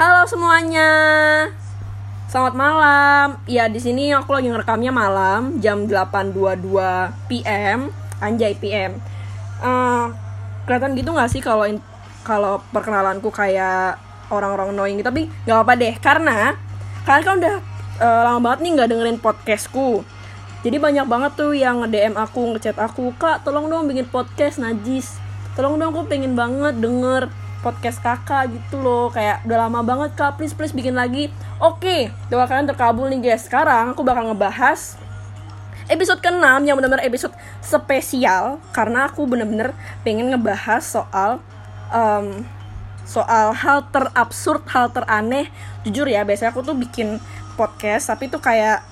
Halo semuanya. Selamat malam. Ya di sini aku lagi ngerekamnya malam jam 8.22 PM, anjay PM. Eh, kelihatan gitu nggak sih kalau kalau perkenalanku kayak orang-orang annoying gitu, tapi nggak apa-apa deh karena kalian kan udah eh, lama banget nih nggak dengerin podcastku. Jadi banyak banget tuh yang nge-DM aku, ngechat aku, "Kak, tolong dong bikin podcast najis." Tolong dong aku pengen banget denger podcast kakak gitu loh. Kayak udah lama banget kak. Please please bikin lagi. Oke doa kalian terkabul nih guys. Sekarang aku bakal ngebahas episode ke-6 yang benar-benar episode spesial karena aku bener-bener pengen ngebahas soal em, soal hal terabsurd hal teraneh. Jujur ya biasanya aku tuh bikin podcast tapi tuh kayak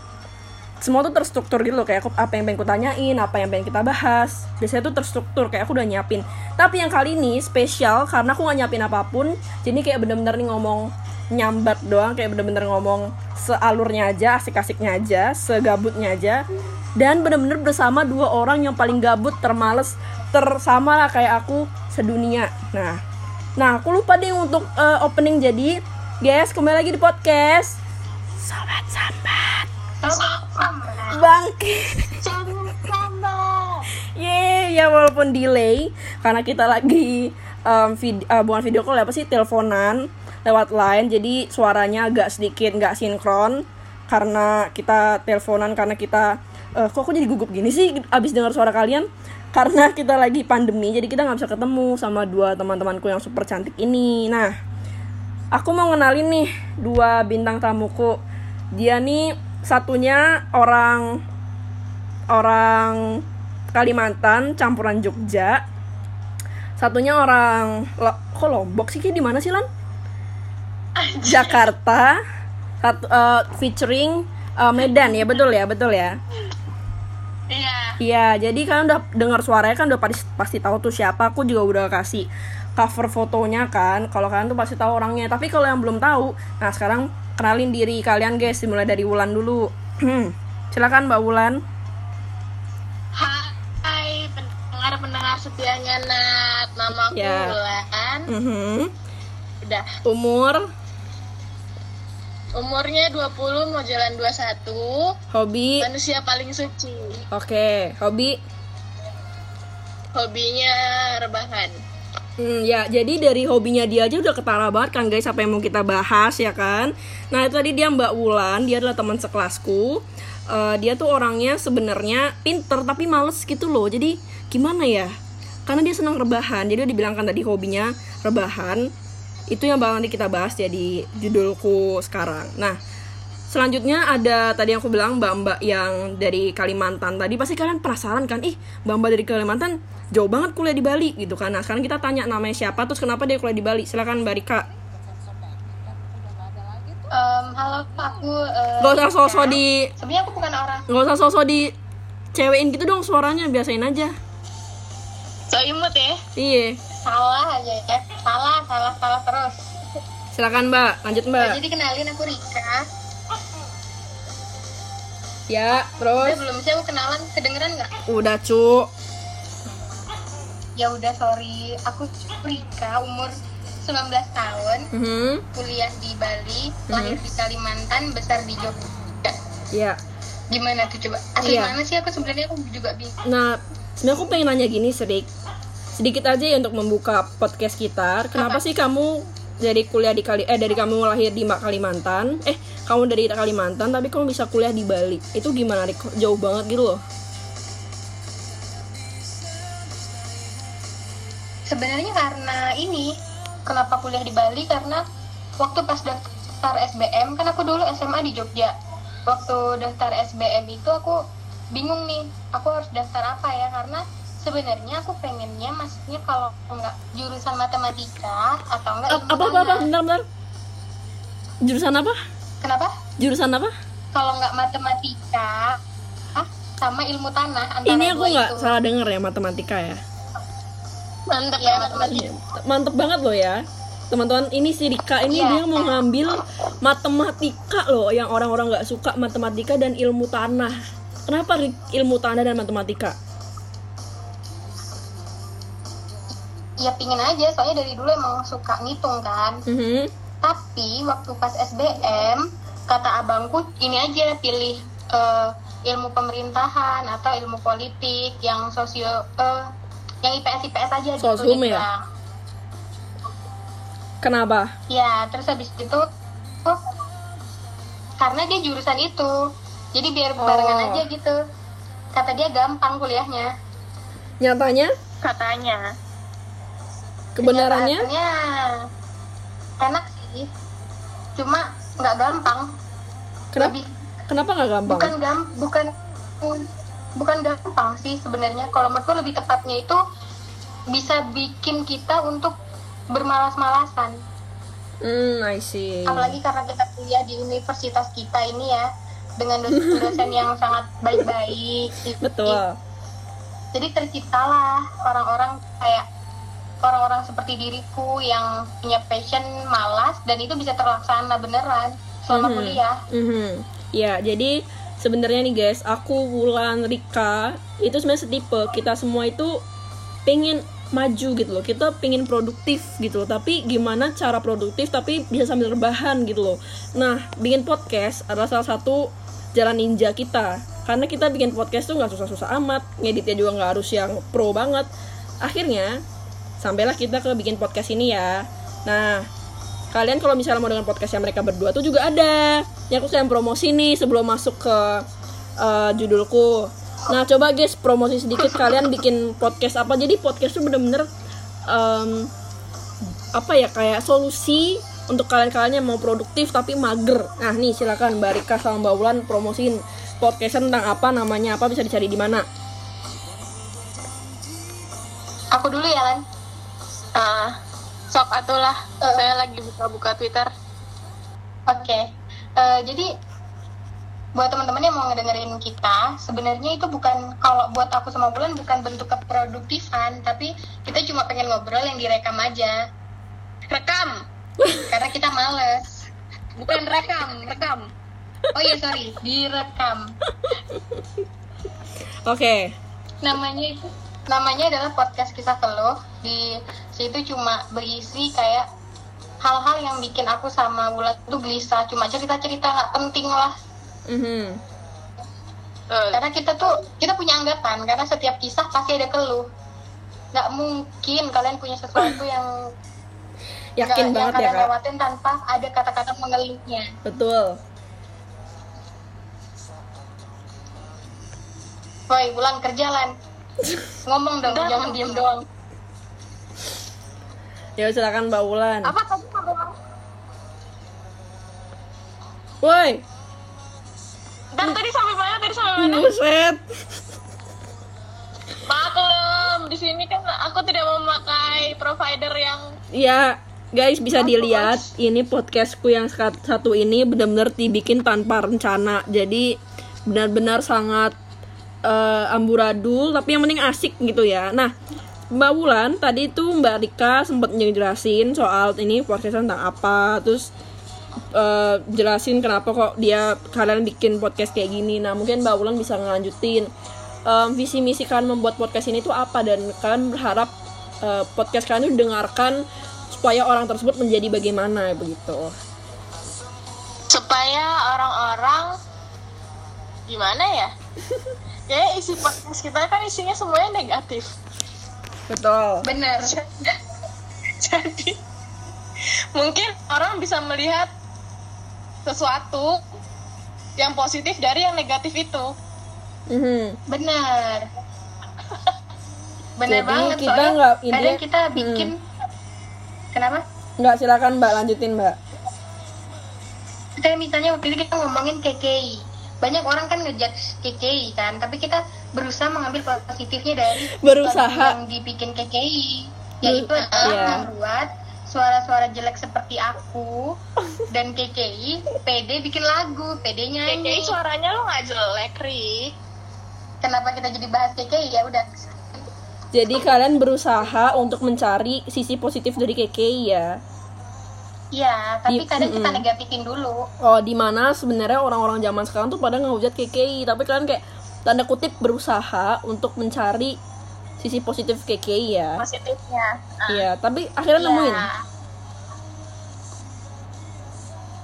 semua tuh terstruktur gitu loh. Kayak aku apa yang pengen ku tanyain apa yang pengen kita bahas. Biasanya tuh terstruktur kayak aku udah nyiapin. Tapi yang kali ini spesial karena aku gak nyiapin apa pun jadi kayak bener-bener nih ngomong nyambat doang kayak bener-bener ngomong sealurnya aja asik-asiknya aja segabutnya aja. Dan bener-bener bersama dua orang yang paling gabut termales tersama lah kayak aku sedunia. Nah nah aku lupa deh untuk eh, opening jadi. Guys kembali lagi di podcast. Sobat sambat bangke Yeay, ya walaupun delay karena kita lagi um, vid- uh, bukan video call ya, apa sih teleponan lewat line jadi suaranya agak sedikit nggak sinkron karena kita teleponan karena kita eh, kok aku jadi gugup gini sih abis dengar suara kalian? Karena kita lagi pandemi jadi kita nggak bisa ketemu sama dua teman-temanku yang super cantik ini. Nah aku mau ngenalin nih dua bintang tamuku. Dia nih satunya orang orang Kalimantan campuran Jogja satunya orang Lo- kok Lombok sih di mana sih Lan Jakarta satu eh, featuring eh, Medan ya betul ya betul ya Iya. Iya, jadi kalian udah dengar suaranya kan udah pasti pasti tahu tuh siapa. Aku juga udah kasih cover fotonya kan. Kalau kalian tuh pasti tahu orangnya. Tapi kalau yang belum tahu, nah sekarang kenalin diri kalian guys. Dimulai dari Wulan dulu. Silakan Mbak Wulan. Hai pendengar-pendengar setianya Nat. Nama aku Ya. Wulan. Mhm. Udah. Umur, Umurnya 20 mau jalan 21. hobi. Manusia paling suci. Oke, hobi. Hobinya rebahan. Hmm, ya, jadi dari hobinya dia aja udah ketara banget kan guys apa yang mau kita bahas ya kan. Nah itu tadi dia Mbak Wulan, dia adalah teman sekelasku. Eh, dia tuh orangnya sebenarnya pinter tapi males gitu loh. Jadi gimana ya? Karena dia senang rebahan, jadi dia dibilangkan tadi hobinya rebahan. Itu yang bakal nanti kita bahas jadi judulku sekarang. Nah, Selanjutnya ada tadi yang aku bilang mbak-mbak yang dari Kalimantan tadi pasti kalian penasaran kan, ih mbak-mbak dari Kalimantan jauh banget kuliah di Bali gitu kan. Nah sekarang kita tanya namanya siapa, terus kenapa dia kuliah di Bali. Silakan Mbak Rika. Em, halo aku. eh, Gak usah sosok Rika. di, Sebenarnya aku bukan orang. gak usah sosok di cewekin gitu dong suaranya, biasain aja. So imut ya. Iya. Salah aja ya. Salah, salah, salah terus. Silakan Mbak, lanjut Mbak. Nah, jadi kenalin aku Rika. Ya, Udah terus belum sih aku kenalan kedengeran nggak? udah cu. Ya udah sorry. Aku Rika umur 19 tahun. Mhm. kuliah di Bali, lahir di Kalimantan, besar di Jogja. Ya. Gimana tuh coba? Asli Iya. mana sih aku sebenarnya aku juga bingung. Nah, sebenarnya aku pengen nanya gini sedik sedikit aja ya untuk membuka podcast kita. Kenapa sih kamu dari kuliah di Kali eh dari kamu lahir di Kalimantan, eh kamu dari Kalimantan tapi kamu bisa kuliah di Bali. Itu gimana, Rik? Jauh banget gitu loh. Sebenarnya karena ini, kenapa kuliah di Bali? Karena waktu pas daftar SBM, kan aku dulu SMA di Jogja. Waktu daftar SBM itu aku bingung nih, aku harus daftar apa ya? Karena sebenarnya aku pengennya maksudnya kalau enggak jurusan matematika atau enggak apa apa apa tanah. bentar bentar. Jurusan apa? Kenapa? Jurusan apa? kalau nggak matematika ah, sama ilmu tanah antara Ini aku nggak itu. salah denger ya matematika ya. mantep ya matematika Mantep banget loh ya. Teman-teman, ini si Rika ini Iya. dia mau ngambil matematika loh yang orang-orang nggak suka matematika dan ilmu tanah. Kenapa ilmu tanah dan matematika? Ya pingin aja soalnya dari dulu emang suka ngitung kan Mhm. tapi waktu pas SBM kata abangku ini aja pilih eh, ilmu pemerintahan atau ilmu politik yang sosio eh, yang IPS IPS aja gitu Sosum dia ya? Kenapa? Ya, terus habis itu oh, karena dia jurusan itu. Jadi biar Oh. barengan aja gitu. Kata dia gampang kuliahnya. Nyatanya Katanya. Kebenarannya enak sih. Cuma nggak gampang. kenapa Lebih kenapa nggak gampang? bukan gam bukan bukan gampang sih sebenarnya. Kalau menurutku lebih tepatnya itu bisa bikin kita untuk bermalas-malasan. Hmm, I see. apalagi karena kita kuliah di universitas kita ini ya dengan dosen-dosen yang sangat baik-baik Betul. jadi terciptalah orang-orang kayak orang-orang seperti diriku yang punya passion malas dan itu bisa terlaksana beneran selama Mhm. kuliah Mhm. Ya, jadi sebenarnya nih guys, aku Wulan Rika itu sebenarnya setipe kita semua itu pengen maju gitu loh. Kita pengen produktif gitu loh. Tapi gimana cara produktif tapi bisa sambil rebahan gitu loh. Nah, bikin podcast adalah salah satu jalan ninja kita. Karena kita bikin podcast tuh nggak susah-susah amat, ngeditnya juga nggak harus yang pro banget. Akhirnya sampailah kita ke bikin podcast ini ya. Nah, kalian kalau misalnya mau dengan podcast yang mereka berdua tuh juga ada. Yang aku sedang promosi nih sebelum masuk ke eh, judulku. Nah coba guys promosi sedikit kalian bikin podcast apa. Jadi podcast tuh bener-bener em, apa ya kayak solusi untuk kalian-kalian yang mau produktif tapi mager. Nah nih silakan Mbak Rika sama Mbak Wulan promosiin podcast tentang apa namanya apa bisa dicari di mana. Aku dulu ya Lan Ah, sok atulah. Saya lagi buka-buka Twitter. Oke, Eh, jadi buat teman-teman yang mau ngedengerin kita, sebenarnya itu bukan kalau buat aku sama Bulan bukan bentuk keproduktifan, tapi kita cuma pengen ngobrol yang direkam aja. Rekam, karena kita males. Bukan rekam, rekam. Oh iya sorry, direkam. oke Namanya itu namanya adalah podcast kisah keluh. Di situ cuma berisi kayak hal-hal yang bikin aku sama Bulan tuh gelisah. Cuma cerita-cerita nggak penting lah. Mhm. Betul. karena kita tuh kita punya anggapan karena setiap kisah pasti ada keluh nggak mungkin kalian punya sesuatu yang yakin nggak- banget yang ya kalian kak lewatin tanpa ada kata-kata mengeluhnya betul woi bulan kerja lan ngomong dong jangan diem doang ya silakan Mbak Wulan Apa tadi woi Dan tadi sampai mana? Tadi sampai mana? buset Maklum, di sini kan aku tidak memakai provider yang Ya, guys bisa dilihat ini podcastku yang satu ini benar-benar dibikin tanpa rencana. Jadi benar-benar sangat eh, amburadul tapi yang penting asik gitu ya. Nah, Mbak Wulan tadi tuh Mbak Rika sempat ngejelasin soal ini podcast tentang apa, terus eh, jelasin kenapa kok dia kalian bikin podcast kayak gini. Nah, mungkin Mbak Wulan bisa ngelanjutin em, visi misi kalian membuat podcast ini tuh apa dan kalian berharap eh, podcast kalian itu didengarkan supaya orang tersebut menjadi bagaimana begitu. supaya orang-orang gimana ya? ya isi podcast kita kan isinya semuanya negatif. Betul. bener Jadi mungkin orang bisa melihat sesuatu yang positif dari yang negatif itu. Mhm. bener bener Jadi banget kita soalnya nggak- kadang kita bikin kenapa Nggak silakan Mbak lanjutin Mbak. kayak misalnya waktu itu kita ngomongin KKI banyak orang kan ngejudge KKI kan tapi kita berusaha mengambil positifnya dari Berusaha. yang dibikin KKI yaitu adalah iya. membuat suara-suara jelek seperti aku dan KKI PD bikin lagu PD nyanyi KKI suaranya lo nggak jelek, Ri. kenapa kita jadi bahas KKI ya udah Jadi kalian berusaha untuk mencari sisi positif dari KKI ya. Iya, tapi Di- kadang kita mm-mm. negatifin dulu. Oh, di mana sebenarnya orang-orang zaman sekarang tuh pada ngehujat KKI, tapi kalian kayak tanda kutip berusaha untuk mencari sisi positif KKI ya. Positifnya. Nah, Iya, tapi akhirnya nemuin. Iya.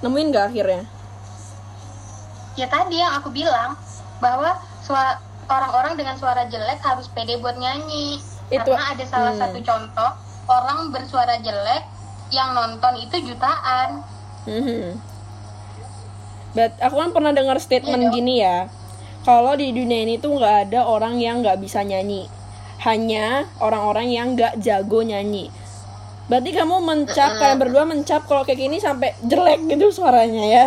nemuin nggak akhirnya ya tadi yang aku bilang bahwa suara orang-orang dengan suara jelek harus pede buat nyanyi Itu- karena ada salah hmm. satu contoh orang bersuara jelek yang nonton itu jutaan Mhm. But aku kan pernah dengar statement dong. gini ya. Kalau di dunia ini tuh nggak ada orang yang nggak bisa nyanyi. Hanya orang-orang yang nggak jago nyanyi. Berarti kamu mencap, kalian berdua mencap kalau kayak gini sampai jelek gitu suaranya ya.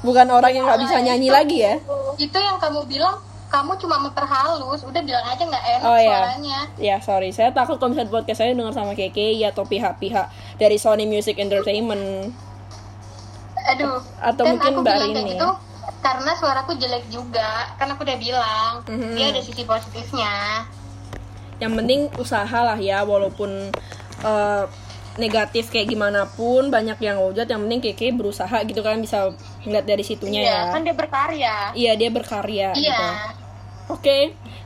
Bukan orang yang nggak bisa nyanyi lagi ya. itu yang kamu bilang kamu cuma memperhalus udah bilang aja nggak enak Oh, iya. suaranya Ya sorry, saya takut kalau misalnya podcast saya dengar sama KKI atau pihak-pihak dari Sony Music Entertainment. aduh Atau dan mungkin aku Mbak kayak Rini. gitu karena suaraku jelek juga kan aku udah bilang Mhm. dia ada sisi positifnya yang penting usaha lah ya walaupun eh, negatif kayak gimana pun banyak yang hujat yang penting Keke berusaha gitu kan bisa ngeliat dari situnya Iya, ya kan dia berkarya. iya dia berkarya gitu oke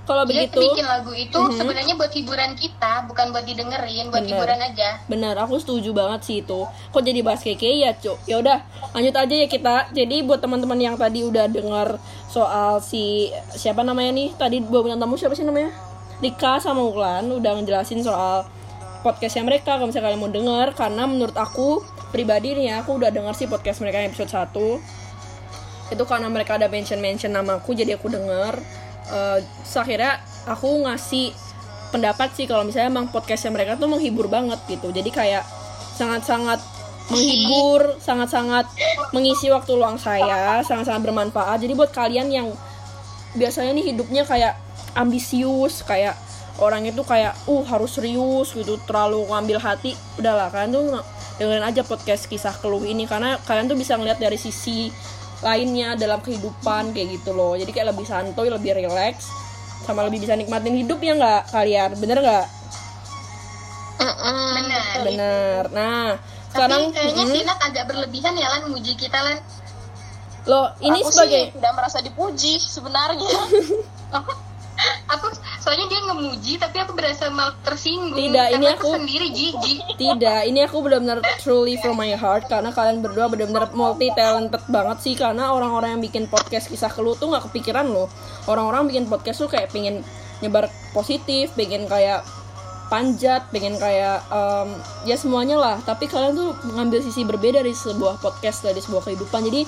kalau dia begitu bikin lagu itu sebenarnya buat hiburan kita bukan buat didengerin buat Bener. hiburan aja. Benar aku setuju banget sih itu. Kok jadi bahas Keke? Ya cuk. Ya udah lanjut aja ya kita. Jadi buat teman-teman yang tadi udah dengar soal si siapa namanya nih? Tadi bawa bintang tamu siapa sih namanya? Rika sama Uklan udah ngejelasin soal podcastnya mereka kalau misalnya kalian mau denger. Karena menurut aku pribadi nih ya aku udah denger sih podcast mereka episode 1 itu karena mereka ada mention mention namaku jadi aku denger Eh, terus akhirnya aku ngasih pendapat sih kalau misalnya emang podcastnya mereka tuh menghibur banget gitu. Jadi kayak sangat-sangat menghibur sangat-sangat mengisi waktu luang saya sangat-sangat bermanfaat. Jadi buat kalian yang biasanya nih hidupnya kayak ambisius kayak orang itu kayak uh harus serius gitu terlalu ngambil hati udahlah kalian tuh dengerin aja podcast kisah keluh ini. Karena kalian tuh bisa ngeliat dari sisi lainnya dalam kehidupan kayak gitu loh. Jadi kayak lebih santuy lebih relax sama lebih bisa nikmatin hidup ya nggak kalian? Bener nggak? Benar bener. Nah tapi sekarang kayaknya mm, Sinat agak berlebihan ya Lan muji kita Lan. Lo ini aku sebagai sih tidak merasa dipuji sebenarnya. aku aku soalnya dia ngemuji tapi aku berasa mal tersinggung Tidak, ini karena aku- sendiri jijik Tidak, ini aku benar-benar truly from my heart karena kalian berdua benar-benar multi talented banget sih karena orang-orang yang bikin podcast kisah keluh tuh nggak kepikiran loh. Orang-orang bikin podcast tuh kayak pengen nyebar positif, pengen kayak panjat, pengen kayak em, ya semuanya lah. Tapi kalian tuh mengambil sisi berbeda dari sebuah podcast dari sebuah kehidupan. Jadi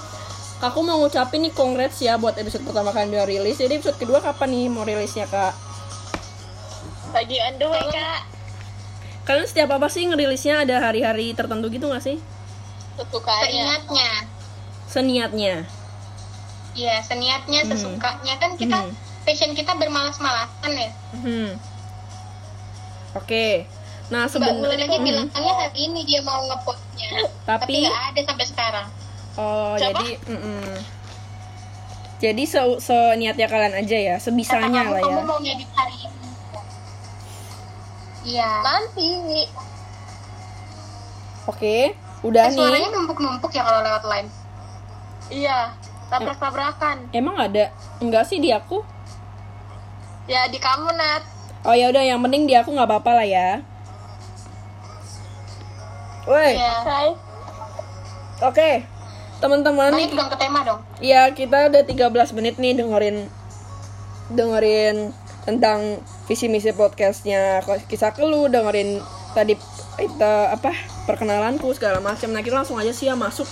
aku mau ngucapin nih congrats ya buat episode pertama kalian udah rilis. Jadi episode kedua kapan nih mau rilisnya kak? Lagi on the way kak. Kalian setiap apa sih ngerilisnya ada hari-hari tertentu gitu nggak sih? Kesukaannya. seniatnya Seniatnya. Iya seniatnya Hmm. sesukanya kan kita Hmm. passion kita bermalas-malasan ya Hmm. Oke. Nah, Mbak Wulan sebenarnya aja bilangnya hari ini dia mau ngepostnya tapi Tapi- nggak ada sampai sekarang oh, Siapa? jadi mm-mm. Jadi se seniatnya kalian aja ya, sebisanya kamu, lah kamu ya. mau ngedit hari ini iya Nanti. Oke, udah Eh, suaranya nih. numpuk-numpuk ya kalau lewat line Iya. Tabrak-tabrakan. Emang ada? Enggak sih di aku. Ya di kamu Nat. Oh ya udah, yang penting di aku nggak apa-apa lah ya. Woi, Iya. Hai. oke. Teman-teman, dong ke tema dong. Ya kita udah 13 menit nih dengerin dengerin tentang visi misi podcastnya kisah keluh dengerin tadi itu apa perkenalanku segala macam. Nah kita langsung aja sih ya masuk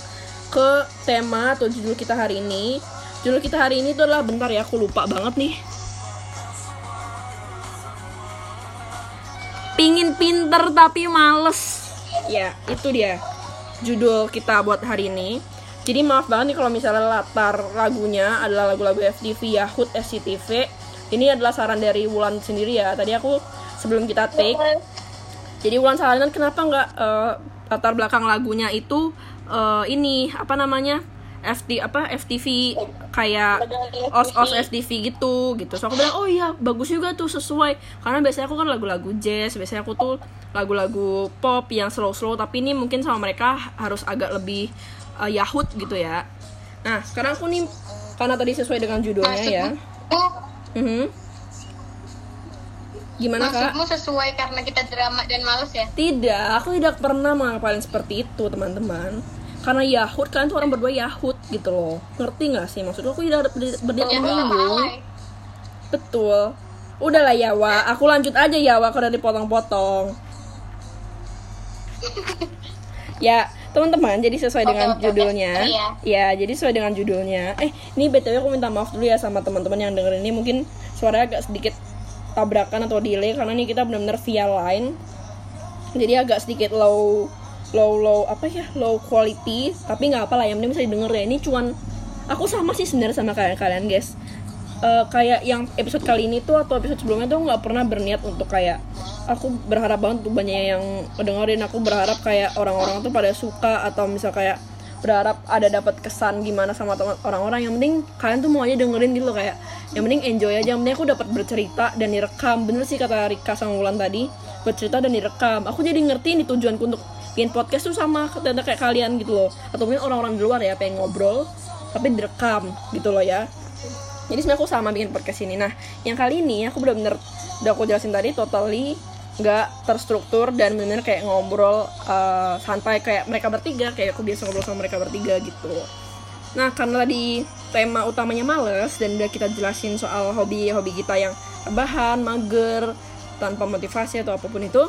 ke tema atau judul kita hari ini. Judul kita hari ini tuh adalah bentar ya aku lupa banget nih. Pingin pinter tapi males. Ya itu dia judul kita buat hari ini jadi maaf banget nih kalau misalnya latar lagunya adalah lagu-lagu FTV Yahut SCTV ini adalah saran dari Wulan sendiri ya. Tadi aku sebelum kita take jadi Wulan saranin kenapa nggak eh, latar belakang lagunya itu eh, ini apa namanya FT apa FTV kayak os os FTV gitu gitu. So aku bilang oh iya bagus juga tuh sesuai. Karena biasanya aku kan lagu-lagu jazz biasanya aku tuh lagu-lagu pop yang slow slow tapi ini mungkin sama mereka harus agak lebih eh, yahut gitu ya. Nah sekarang aku nih karena tadi sesuai dengan judulnya ya. Maksudmu? Mhm. gimana kak? Maksudmu sesuai karena kita drama dan males ya? Tidak, aku tidak pernah mengapalin seperti itu, teman-teman. karena Yahut kalian tuh orang berdua Yahut gitu loh. Ngerti nggak sih? Maksud aku tidak Ternyata menyinggung alay. betul. Udahlah Yawa. Aku lanjut aja Yawa kalau dipotong-potong. Ya teman-teman jadi sesuai Oke, dengan oke. judulnya. Iya. ya jadi sesuai dengan judulnya. Eh ini btw aku minta maaf dulu ya sama teman-teman yang dengerin ini. Mungkin suaranya agak sedikit tabrakan atau delay karena ini kita benar-benar via line. Jadi agak sedikit low low low apa ya low quality. Tapi nggak apa lah yang penting bisa didengar ya. Ini cuman aku sama sih sebenarnya sama kalian kalian guys Eh, kayak yang episode kali ini tuh atau episode sebelumnya tuh nggak pernah berniat untuk kayak aku berharap banget tuh banyak yang dengerin. Aku berharap kayak orang-orang tuh pada suka atau misal kayak berharap ada dapat kesan gimana sama teman orang-orang. Yang penting kalian tuh mau aja dengerin gitu loh kayak yang penting enjoy aja. Yang penting aku dapat bercerita dan direkam. Bener sih kata Rika sama Wulan tadi bercerita dan direkam. Aku jadi ngerti ini tujuanku untuk bikin podcast tuh sama kayak kalian gitu loh. Atau mungkin orang-orang di luar ya pengen ngobrol tapi direkam gitu loh ya jadi sebenarnya aku sama bikin podcast ini. Nah yang kali ini aku bener-bener udah aku jelasin tadi totally nggak terstruktur dan bener-bener kayak ngobrol eh, santai kayak mereka bertiga kayak aku biasa ngobrol sama mereka bertiga gitu. Nah karena tadi tema utamanya males dan udah kita jelasin soal hobi-hobi kita yang rebahan mager tanpa motivasi atau apa pun itu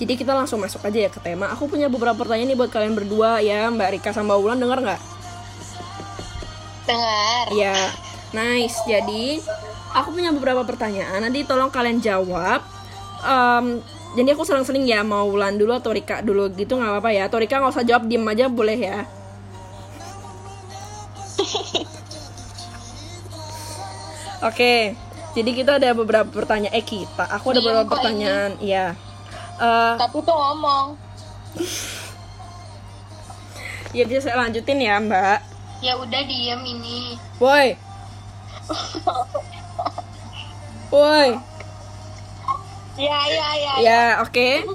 jadi kita langsung masuk aja ya ke tema. Aku punya beberapa pertanyaan nih buat kalian berdua ya mbak Rika sama Wulan denger nggak dengar Ya, nice. Jadi, aku punya beberapa pertanyaan. Nanti tolong kalian jawab. Em, jadi aku sering-sering ya mau Wulan dulu atau Rika dulu gitu nggak apa-apa ya. Atau Rika nggak usah jawab, diem aja boleh ya. Oke, jadi kita ada beberapa pertanyaan. Eh kita, aku ada Diem beberapa pertanyaan. Iya. Eh, Tapi tuh ngomong. ya bisa saya lanjutin ya Mbak. Ya udah diem ini Woi. Woi. Ya, ya, ya. Ya, oke.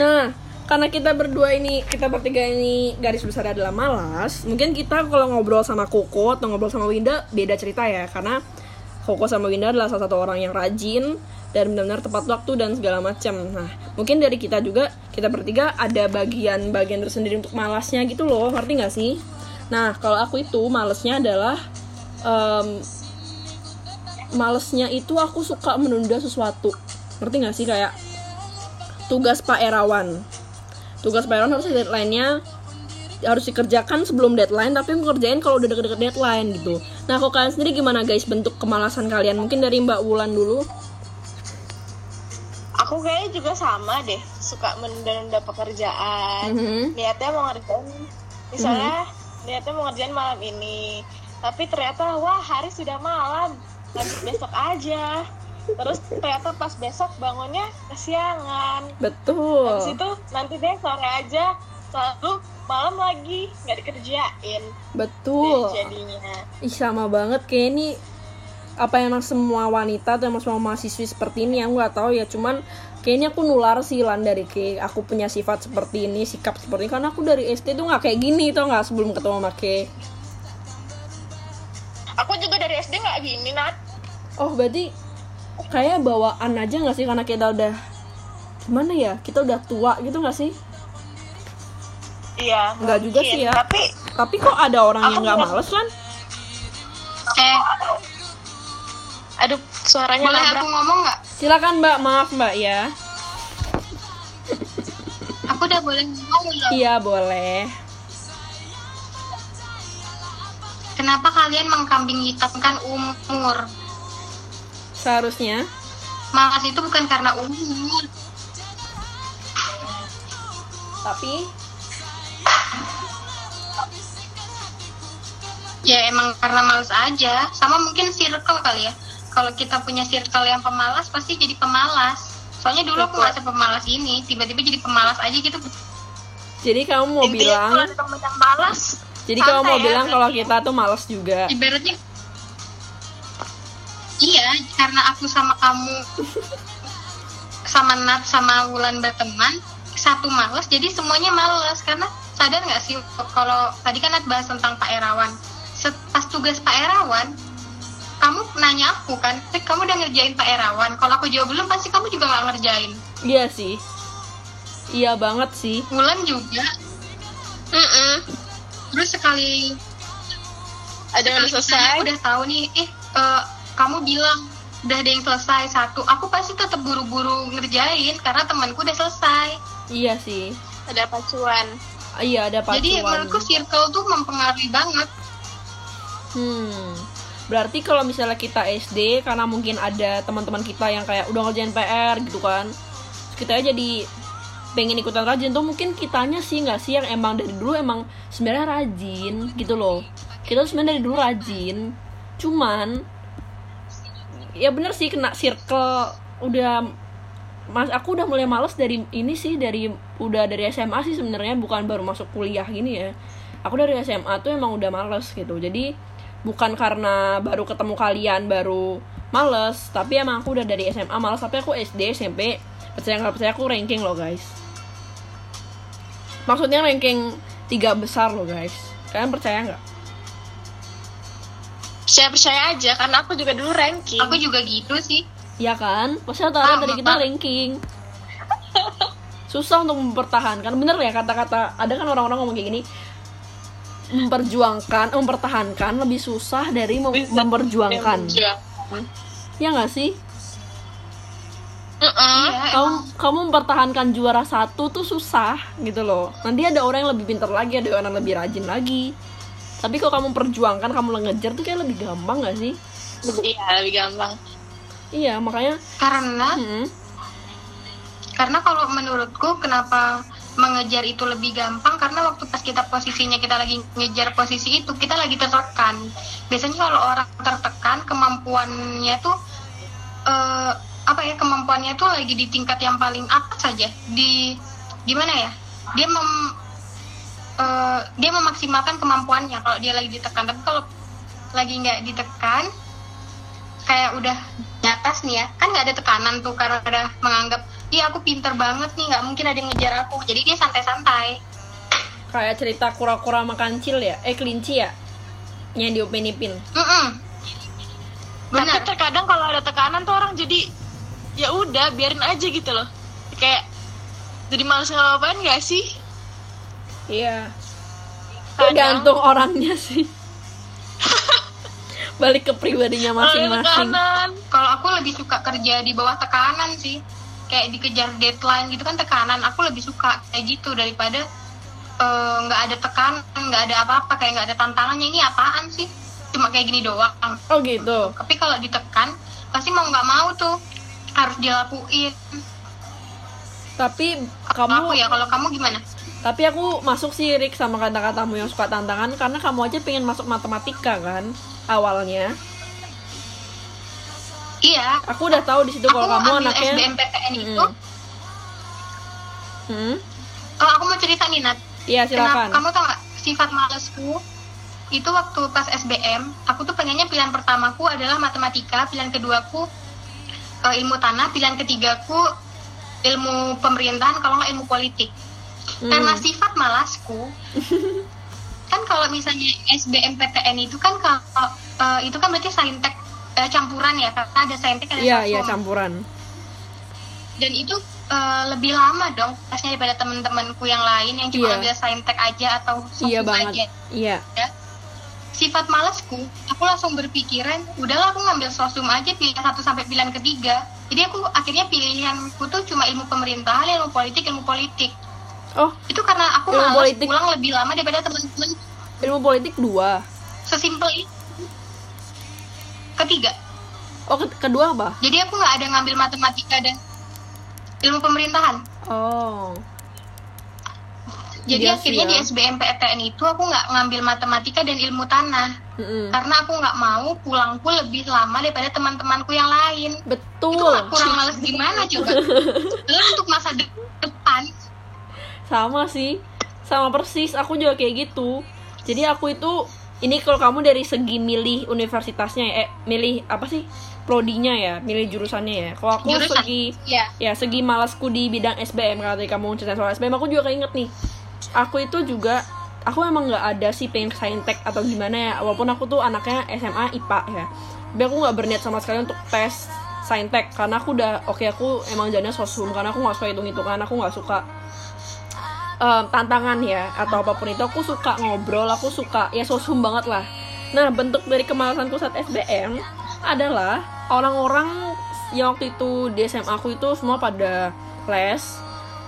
Nah, karena kita berdua ini, kita bertiga ini garis besar adalah malas, mungkin kita kalau ngobrol sama Koko atau ngobrol sama Winda beda cerita ya, karena Koko sama Winda adalah salah satu orang yang rajin dan benar-benar tepat waktu dan segala macam. Nah, mungkin dari kita juga, kita bertiga ada bagian-bagian tersendiri untuk malasnya gitu loh, ngerti nggak sih? Nah, kalau aku itu malesnya adalah em, malesnya itu aku suka menunda sesuatu. Ngerti gak sih? Kayak tugas Pak Erawan. Tugas Pak Erawan harus deadline-nya harus dikerjakan sebelum deadline tapi aku kerjain kalau udah deket-deket deadline gitu. Nah kalau kalian sendiri gimana guys bentuk kemalasan kalian? Mungkin dari Mbak Wulan dulu. Aku kayaknya juga sama deh, suka menunda-nunda pekerjaan. Mhm. Niatnya mau ngerjain, misalnya niatnya mau ngerjain malam ini, tapi ternyata wah hari sudah malam, lanjut besok aja. Terus ternyata pas besok bangunnya kesiangan. betul Habis itu nanti deh sore aja, lalu malam lagi nggak dikerjain. betul Deh jadinya. Ih sama banget kayak ini apa emang semua wanita atau emang semua mahasiswi seperti ini aku nggak tahu ya cuman kayaknya aku nular sih lan dari ke aku punya sifat seperti ini sikap seperti ini. Karena aku dari SD tuh nggak kayak gini tau nggak sebelum ketemu sama Ke. Aku juga dari SD nggak gini, Nat. oh berarti kayak bawaan aja nggak sih? Karena kita udah gimana ya kita udah tua gitu nggak sih? Iya. Nggak juga sih ya. Tapi tapi kok ada orang yang nggak males lan? Eh. Aduh suaranya boleh nabrak. aku ngomong nggak? Silakan mbak. Maaf mbak ya. Aku udah boleh ngomong belum? Iya boleh. Kenapa kalian mengkambing hitamkan umur? Seharusnya. Malas itu bukan karena umur. Tapi ya emang karena males aja. Sama mungkin circle kali ya kalau kita punya circle yang pemalas pasti jadi pemalas. Soalnya dulu aku nggak pemalas ini tiba-tiba jadi pemalas aja gitu. Jadi kamu mau Intinya bilang kalau yang malas Jadi kamu mau ya, bilang kalau kita tuh males juga. ibaratnya iya karena aku sama kamu sama Nat sama Wulan berteman satu males jadi semuanya males karena sadar nggak sih kalau tadi kan Nat bahas tentang Pak Erawan. Pas tugas Pak Erawan kamu nanya aku kan "Eh, kamu udah ngerjain Pak Erawan? Kalau aku jawab belum pasti kamu juga nggak ngerjain. Iya sih. Iya banget sih. Wulan juga. Mm-mm. terus sekali ada yang selesai? Aku udah tahu nih eh eh, kamu bilang udah ada yang selesai satu. Aku pasti tetap buru-buru ngerjain karena temanku udah selesai. Iya sih. Ada pacuan. Iya ada pacuan. jadi menurutku circle tuh mempengaruhi banget. Hmm. Berarti kalau misalnya kita SD karena mungkin ada teman-teman kita yang kayak udah ngerjain PR gitu kan. Kita jadi pengen ikutan rajin tuh mungkin kitanya sih nggak sih yang emang dari dulu emang sebenarnya rajin gitu loh. Kita sebenarnya dari dulu rajin. Cuman ya bener sih kena circle udah Mas aku udah mulai males dari ini sih dari udah dari SMA sih sebenarnya bukan baru masuk kuliah gini ya. Aku dari SMA tuh emang udah males gitu. Jadi bukan karena baru ketemu kalian baru males tapi emang aku udah dari SMA males. Tapi aku SD SMP percaya nggak percaya aku ranking loh guys. Maksudnya ranking tiga besar loh guys. Kalian percaya nggak? Percaya percaya aja karena aku juga dulu ranking. Aku juga gitu sih. Ya kan? Pasti rata-rata Ah, dari kita ranking. Susah untuk mempertahankan. Bener ya kata-kata ada kan orang-orang ngomong kayak gini memperjuangkan mempertahankan lebih susah dari mem- memperjuangkan. Berjuang. ya nggak sih? Mm-mm. iya kamu emang. kamu mempertahankan juara satu tuh susah gitu loh. Nanti ada orang yang lebih pintar lagi ada orang yang lebih rajin lagi. Tapi kalau kamu perjuangkan kamu ngejar tuh kayak lebih gampang gak sih? Iya lebih gampang. Iya makanya karena hmm, karena kalau menurutku kenapa mengejar itu lebih gampang karena waktu pas kita posisinya kita lagi ngejar posisi itu kita lagi tertekan. Biasanya kalau orang tertekan kemampuannya tuh eh, apa ya kemampuannya tuh lagi di tingkat yang paling atas saja. Di gimana ya dia mem eh, dia memaksimalkan kemampuannya kalau dia lagi ditekan. Tapi kalau lagi nggak ditekan kayak udah di atas nih ya kan nggak ada tekanan tuh karena udah menganggap iya aku pinter banget nih nggak mungkin ada yang ngejar aku. Jadi dia santai-santai. Kayak cerita kura-kura makan cil ya? Eh kelinci ya? Yang diupin ipin Mm-mm. tapi benar. terkadang kalau ada tekanan tuh orang jadi ya udah biarin aja gitu loh. Kayak jadi males ngapain gak sih? Iya. Tergantung orangnya sih. Balik ke pribadinya masing-masing. kalau aku lebih suka kerja di bawah tekanan sih kayak dikejar deadline gitu kan tekanan. Aku lebih suka kayak gitu daripada eh, nggak ada tekanan nggak ada apa-apa kayak nggak ada tantangannya. Ini apaan sih? Cuma kayak gini doang. Oh gitu. Tapi kalau ditekan pasti mau nggak mau tuh harus dilakuin. Tapi kamu kamu aku ya kalau kamu gimana? Tapi aku masuk sih Rick sama kata-katamu yang suka tantangan. Karena kamu aja pengen masuk matematika kan awalnya. Iya Aku udah tahu di situ aku kalau kamu anaknya. SBMPTN itu Mm-mm. Hmm? oh, aku mau cerita nih Nat Iya Kenapa, silakan. kamu tau gak sifat malesku itu waktu pas SBM aku tuh pengennya pilihan pertamaku adalah matematika pilihan keduaku eh, ilmu tanah pilihan ketigaku ilmu pemerintahan kalau nggak ilmu politik Hmm. karena sifat malasku kan kalau misalnya SBMPTN itu kan kalau eh, itu kan berarti saintek eh, campuran ya karena ada saintek ada Iya iya sosum. campuran. dan itu eh, lebih lama dong pasnya daripada teman-temanku yang lain yang cuma Iya. ambil saintek aja atau Iya aja banget. Iya. ya sifat malasku aku langsung berpikiran udahlah aku ngambil sosum aja pilihan satu sampai pilihan ketiga jadi aku akhirnya pilihanku tuh cuma ilmu pemerintahan ilmu politik ilmu politik Oh itu karena aku Ilmu malas politik. pulang lebih lama daripada teman-teman ilmu politik dua. sesimpel itu ketiga Oh ke- kedua apa? jadi aku nggak ada ngambil matematika dan ilmu pemerintahan Oh. jadi Iya akhirnya di ya. SBMPTN itu aku nggak ngambil matematika dan ilmu tanah Mm-mm. karena aku nggak mau pulangku lebih lama daripada teman-temanku yang lain Betul. itu kurang males gimana coba Lalu untuk masa de- depan Sama sih. Sama persis. Aku juga kayak gitu. Jadi aku itu ini kalau kamu dari segi milih universitasnya ya, eh milih apa sih? prodinya ya, milih jurusannya ya. Kalau aku Jurusan. segi ya ya segi malasku di bidang SBM kalau tadi kamu cerita soal SBM aku juga keinget nih aku itu juga aku emang nggak ada sih pengen saintek atau gimana ya walaupun aku tuh anaknya SMA IPA ya tapi aku nggak berniat sama sekali untuk tes saintek karena aku udah oke aku emang jadinya sosum karena aku nggak suka hitung hitungan aku nggak suka em, tantangan ya atau apa pun itu aku suka ngobrol aku suka ya sosum banget lah. Nah bentuk dari kemalasanku saat SBM adalah orang-orang yang waktu itu di SMA aku itu semua pada les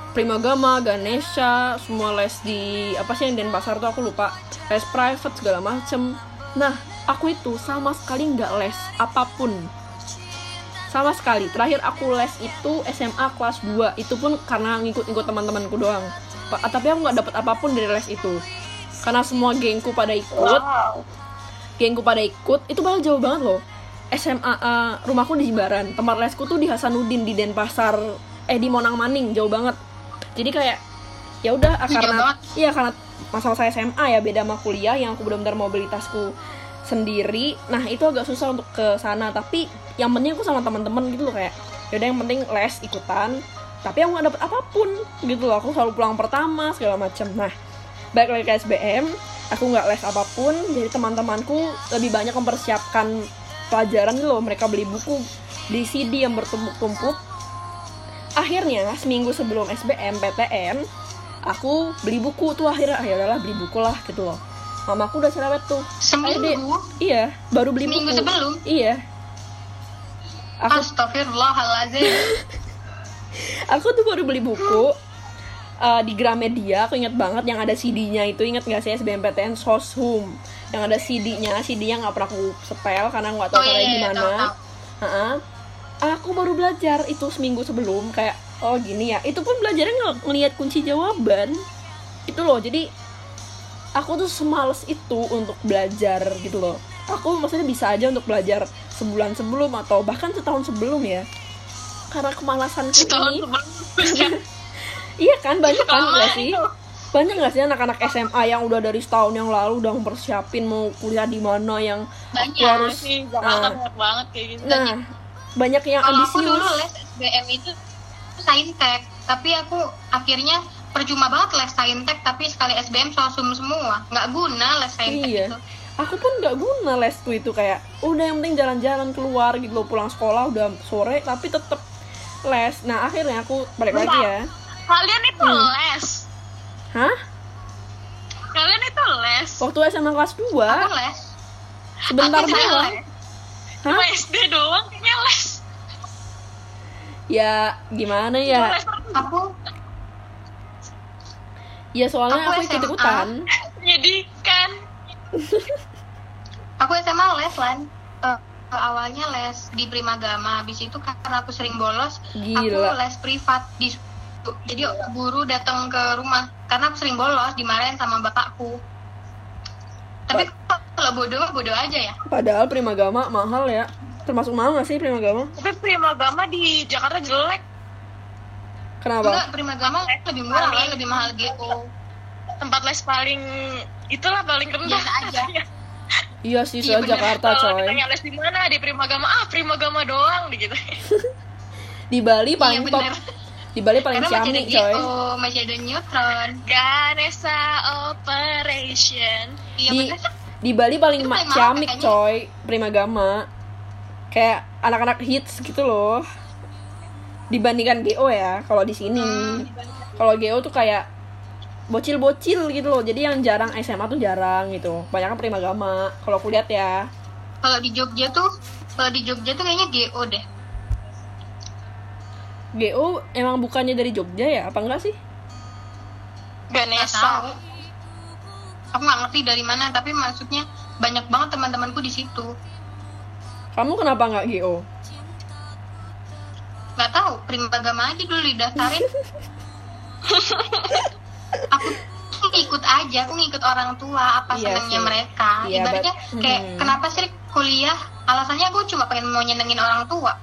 Primagama, Ganesha, semua les di apa sih yang Denpasar tuh aku lupa. Les private segala macem. Nah aku itu sama sekali nggak les apa pun. Sama sekali. Terakhir aku les itu SMA kelas 2 itu pun karena ngikut-ngikut teman-temanku doang Pa- tapi aku nggak dapat apa pun dari les itu. Karena semua gengku pada ikut. Wow. gengku pada ikut itu malah jauh banget loh. SMA eh, rumahku di Jimbaran tempat lesku tuh di Hasanuddin di Denpasar. Eh di Monang Maning jauh banget. Jadi kayak ya udah ah, karena iya karena masa-masa SMA ya beda sama kuliah yang aku benar-benar mobilitasku sendiri. Nah itu agak susah untuk ke sana. Tapi yang penting aku sama teman-teman gitu loh kayak yaudah yang penting les ikutan tapi aku nggak dapet apa pun gitu loh. Aku selalu pulang pertama segala macam nah balik lagi ke SBM aku nggak les apa pun jadi teman-temanku lebih banyak mempersiapkan pelajaran gitu loh. Mereka beli buku di CD yang bertumpuk-tumpuk. Akhirnya seminggu sebelum SBM PTN aku beli buku tuh akhirnya. Ah, ya udahlah beli buku lah gitu loh. Mamaku udah cerewet tuh. Ayo, seminggu iya baru beli Seminggu buku. sebelum? iya. Aku Astagfirullahaladzim aku tuh baru beli buku uh, di Gramedia aku inget banget yang ada CD-nya itu. Inget gak sih SBMPTN Soshum yang ada CD-nya CD-nya nggak pernah aku setel karena nggak tahu Oh, iya, caranya iya, gimana. tahu, tahu. Ha-ha. aku baru belajar itu seminggu sebelum kayak oh gini ya. Itu pun belajarnya ng- ngelihat kunci jawaban. Itu loh jadi aku tuh semales itu untuk belajar gitu loh. Aku maksudnya bisa aja untuk belajar sebulan sebelum atau bahkan setahun sebelum ya karena kemalasan ini Iya kan banyak kan nggak sih? Banyak nggak sih anak-anak SMA yang udah dari setahun yang lalu udah mempersiapin mau kuliah di mana yang Banyak aku harus sih Nah. banyak banget kayak gitu nah banyak yang kalau aku ambisius. dulu les SBM itu saintek tapi aku akhirnya percuma banget les saintek tapi sekali SBM sosum semua nggak guna les saintek Iya. itu Aku pun nggak guna les tuh itu kayak udah yang penting jalan-jalan keluar gitu loh pulang sekolah udah sore tapi tetep les. Nah akhirnya aku balik lagi ya. kalian itu Hmm. les Hah? kalian itu les Waktu SMA kelas 2 aku les sebentar Aku doang. les. Hah? Cuma SD doang kayaknya les Ya gimana ya? les aku Ya soalnya Aku aku SMA. ikut-ikutan. menyedihkan aku SMA les lan Eh, awalnya les di Primagama habis itu karena aku sering bolos Gila. aku les privat di jadi guru datang ke rumah karena aku sering bolos dimarahin sama bapakku tapi kalau bodoh mah bodoh aja ya Padahal Primagama mahal ya. Termasuk mahal gak sih Primagama? tapi Primagama di Jakarta jelek Kenapa? enggak Primagama lebih murah lah lebih mahal GO tempat les paling itulah paling rendah Biasa aja. Iya sih, Iya, soal bener. Jakarta coy. ditanya les di mana di Primagama ah Primagama doang gitu Di Bali paling Iya, top. Di Bali paling karena masih ada coy. GO masih ada neutron Ganesha Operation iya Di bener di Bali paling ma- ciamik kayaknya. coy, Primagama. Kayak anak-anak hits gitu loh. Dibandingkan GO ya, kalau di sini. Hmm. Kalau GO tuh kayak bocil-bocil gitu loh. Jadi yang jarang SMA tuh jarang gitu. Banyak kan Primagama. Kalau aku lihat ya. kalau di Jogja tuh kalau di Jogja tuh kayaknya GO deh GO emang bukannya dari Jogja ya? Apa enggak sih? Ganesha aku nggak ngerti dari mana tapi maksudnya banyak banget teman-temanku di situ Kamu kenapa nggak GO? nggak tahu Primagama aja dulu didaftarin aku ngikut aja aku ngikut orang tua apa Iya senangnya sih. mereka Iya, ibaratnya but- kayak hmm. kenapa sih kuliah alasannya aku cuma pengen mau nyenengin orang tua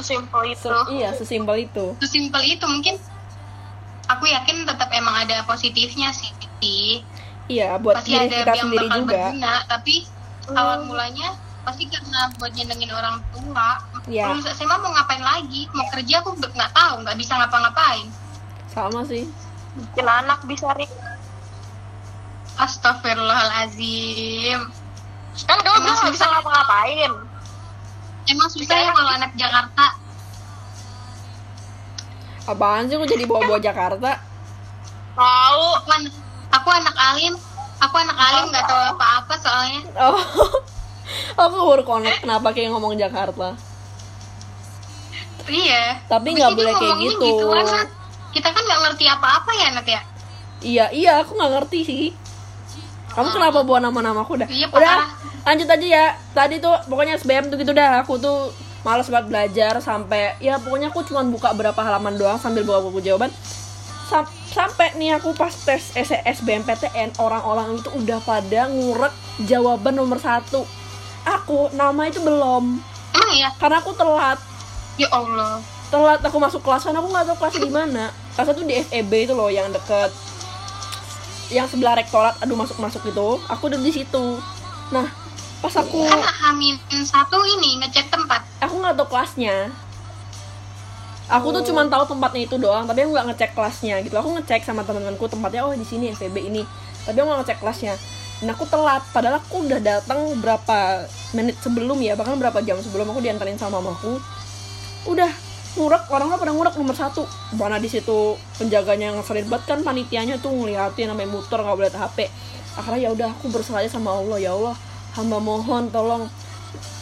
simple itu Se- iya, sesimpel itu. sesimpel itu mungkin aku yakin tetap emang ada positifnya sih Iya, buat pasti diri ada kita yang sendiri bakal juga. berguna tapi awal mulanya pasti karena buat nyenengin orang tua Iya. lulus SMA mau ngapain lagi mau kerja aku nggak tahu nggak bisa ngapa-ngapain Sama sih. Bikin anak bisa Rik Astagfirullahalazim kan kamu Emang bisa susah. ngapa-ngapain emang susah ya kalau anak Jakarta Apaan sih aku jadi bawa-bawa Jakarta? tahu Aku anak, aku anak alim, aku anak alim nggak tahu apa-apa soalnya. Oh, aku baru connect kenapa kayak ngomong Jakarta. Iya. Tapi nggak itu boleh kayak ngomongnya gitu. Kita kan nggak ngerti apa-apa ya, Nat ya. Iya, iya, aku nggak ngerti sih. Kamu kenapa bawa nama-nama aku dah? Iya, udah, lanjut aja ya. Tadi tuh pokoknya SBM tuh gitu dah. Aku tuh males banget belajar sampai ya pokoknya aku cuma buka berapa halaman doang sambil bawa buku jawaban. Sam- sampai nih aku pas tes SBMPTN orang-orang itu udah pada ngurek jawaban nomor satu. Aku nama itu belum Emang ya? karena aku telat. Ya Allah. Telat aku masuk kelas kan aku nggak tahu kelasnya di mana. Kelasnya tuh di FEB itu loh yang deket. Yang sebelah rektorat aduh masuk masuk gitu. Aku udah di situ. Nah pas aku Hamin satu ini ngecek tempat. aku nggak tahu kelasnya. Aku tuh cuma tahu tempatnya itu doang tapi aku nggak ngecek kelasnya gitu. Aku ngecek sama teman-temanku tempatnya oh di sini FEB ini. Tapi aku nggak ngecek kelasnya. Dan aku telat padahal aku udah datang berapa menit sebelum ya bahkan berapa jam sebelum aku diantarin sama mamaku. Udah ngurek orang pada ngurek nomor satu. Mana di situ penjaganya ngeselin banget kan panitianya tuh ngeliatin sampai muter nggak boleh HP akhirnya ya udah aku berserah aja sama Allah. Ya Allah hamba mohon tolong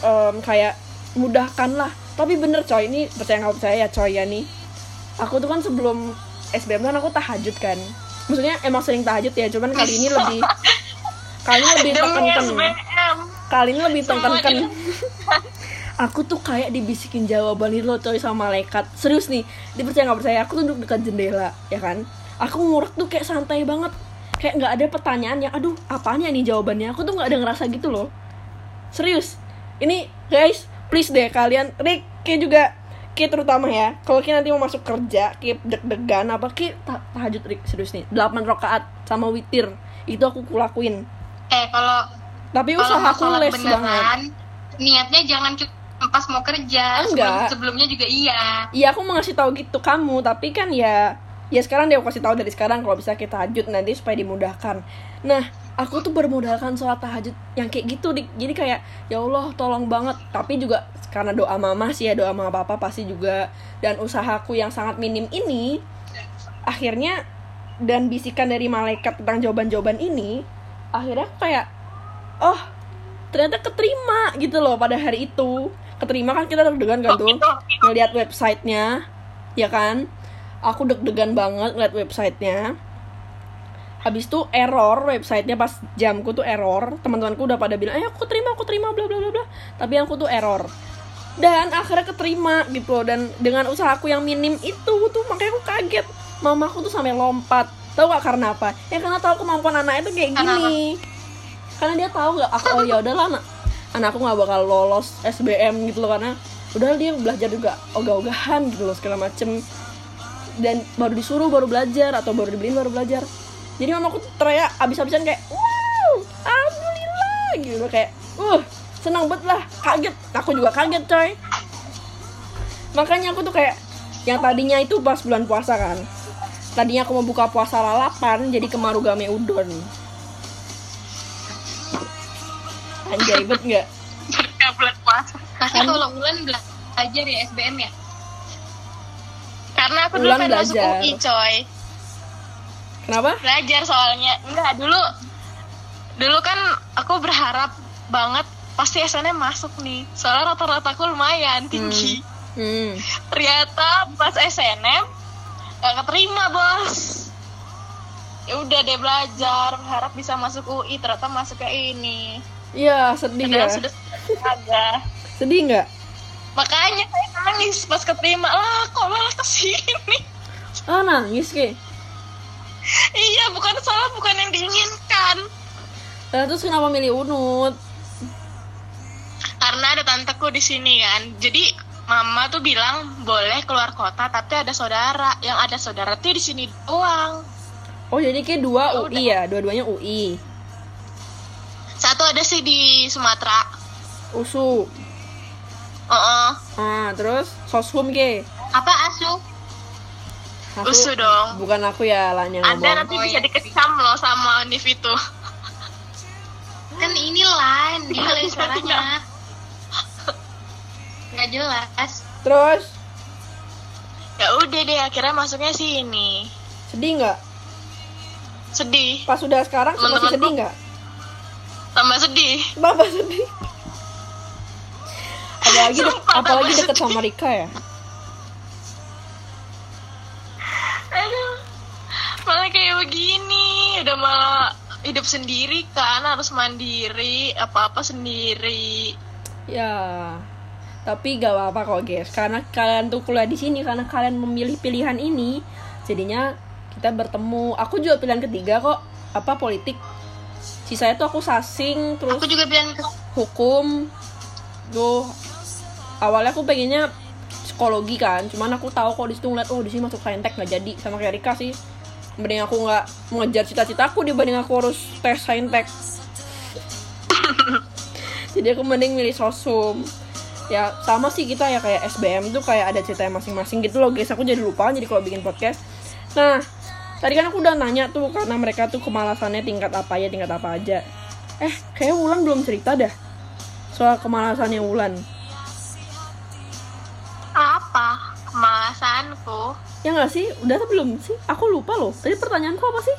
em, kayak mudahkanlah. Tapi bener coy ini percaya nggak percaya ya coy ya nih. Aku tuh kan sebelum SBM kan aku tahajud kan. Maksudnya emang sering tahajud ya cuman kali ini lebih kali ini lebih SBM kali ini lebih Semuanya. aku tuh kayak dibisikin jawaban itu loh coy sama malaikat. Serius nih dipercaya nggak percaya? Aku tuh duduk dekat jendela ya kan? Aku ngurek tuh kayak santai banget. Kayak nggak ada pertanyaan yang aduh apaan ya nih jawabannya? Aku tuh nggak ada ngerasa gitu loh. Serius. Ini guys please deh kalian Rick kayak juga kayak terutama ya kalau kayak nanti mau masuk kerja kayak deg-degan apa kayak ta- tahajud Rick serius nih 8 rakaat sama witir. Itu aku kulakuin. Eh kalau tapi usaha aku les banget. niatnya jangan cuma pas mau kerja. Sebelum, Enggak. sebelumnya juga iya. Iya aku mau ngasih tahu gitu kamu tapi kan ya ya sekarang dia aku kasih tahu dari sekarang kalau bisa kita tahajud nanti supaya dimudahkan. Nah aku tuh bermodalkan sholat tahajud yang kayak gitu jadi kayak ya Allah tolong banget tapi juga karena doa mama sih ya doa mama papa pasti juga dan usahaku yang sangat minim ini akhirnya dan bisikan dari malaikat tentang jawaban-jawaban ini akhirnya kayak oh ternyata keterima gitu loh pada hari itu keterima kan kita deg-degan kan tuh? ngeliat websitenya ya kan? Aku deg-degan banget ngeliat websitenya. Habis itu error websitenya pas jamku tuh error. Teman-temanku udah pada bilang eh aku terima aku terima bla bla bla bla. Tapi aku tuh error. Dan akhirnya keterima gitu. Loh dan dengan usahaku yang minim itu tuh makanya aku kaget. Mamaku tuh sampai lompat. Tahu gak karena apa? Ya karena tahu kemampuan anak itu kayak gini. karena dia tahu gak aku oh ya udahlah anak anakku nggak bakal lolos SBM gitu loh karena udah dia belajar juga ogah-ogahan gitu loh segala macem. Dan baru disuruh baru belajar atau baru dibeliin baru belajar. Jadi mamaku tuh teriak abis-abisan kayak wow alhamdulillah gitu kayak uh senang banget lah kaget. Aku juga kaget coy. Makanya aku tuh kayak yang tadinya itu pas bulan puasa kan. Tadinya aku mau buka puasa lalapan jadi ke Marugame udon anjay bet nggak? Bulan puasa Pasti Kan- kalau bulan belajar ya SBM ya. karena aku dulu pengen masuk. UI coy. Kenapa? Belajar soalnya. Enggak dulu. Dulu kan aku berharap banget pasti SNM masuk nih. Soalnya rata-rata aku lumayan tinggi. Hmm. Ternyata pas SNM gak keterima bos. Ya udah deh belajar berharap bisa masuk UI ternyata masuk ke ini iya sedih ya. padahal sudah ada. Sedih nggak? Makanya saya nangis pas keterima. Lah kok malah ke sini? Ah nangis ke iya bukan salah bukan yang diinginkan. Lah, terus kenapa milih unut? Karena ada tanteku di sini kan. Jadi mama tuh bilang boleh keluar kota tapi ada saudara. Yang ada saudara tuh di sini doang. Oh jadi kayak dua Ya UI ya? Dua-duanya UI ada sih di Sumatera usu Heeh. ah terus soshum ke Apa asu? Aku- Usu dong. bukan aku ya lah yang anda nanti Oh, bisa iya. dikecam loh sama Univ itu Kan ini lain dia lain nggak, suaranya. Nggak jelas. terus ya udah deh akhirnya masuknya sini sedih nggak sedih Pas sudah sekarang masih Teman-temanku- sedih nggak? Tambah sedih Bapak sedih. Apalagi dek- Sumpah, apalagi tambah deket sedih. sama Rika ya. Aduh, malah kayak begini udah malah hidup sendiri kan harus mandiri apa apa sendiri Ya. Tapi gak apa-apa kok guys, karena kalian tuh kuliah di sini karena kalian memilih pilihan ini, jadinya kita bertemu. Aku juga pilihan ketiga kok, apa politik. Sisanya tuh aku sasing, terus Aku juga pilihan ke hukum. Tuh awalnya aku pengennya psikologi kan, cuman aku tahu kok di situ ngeliat oh di sini masuk saintek nggak jadi sama kayak Rika sih. Mending aku nggak mengejar cita-citaku dibanding aku harus tes saintek. Jadi aku mending milih sosum. Ya sama sih kita ya kayak SBM tuh kayak ada ceritanya masing-masing gitu loh guys. Aku jadi lupa jadi kalau bikin podcast. Nah, tadi kan aku udah nanya tuh karena mereka tuh kemalasannya tingkat apa ya, tingkat apa aja. Eh, kayak Wulan belum cerita dah soal kemalasannya Wulan. apa kemalasanku Ya nggak sih? Udah atau belum sih? Aku lupa loh. Tadi pertanyaanku apa sih?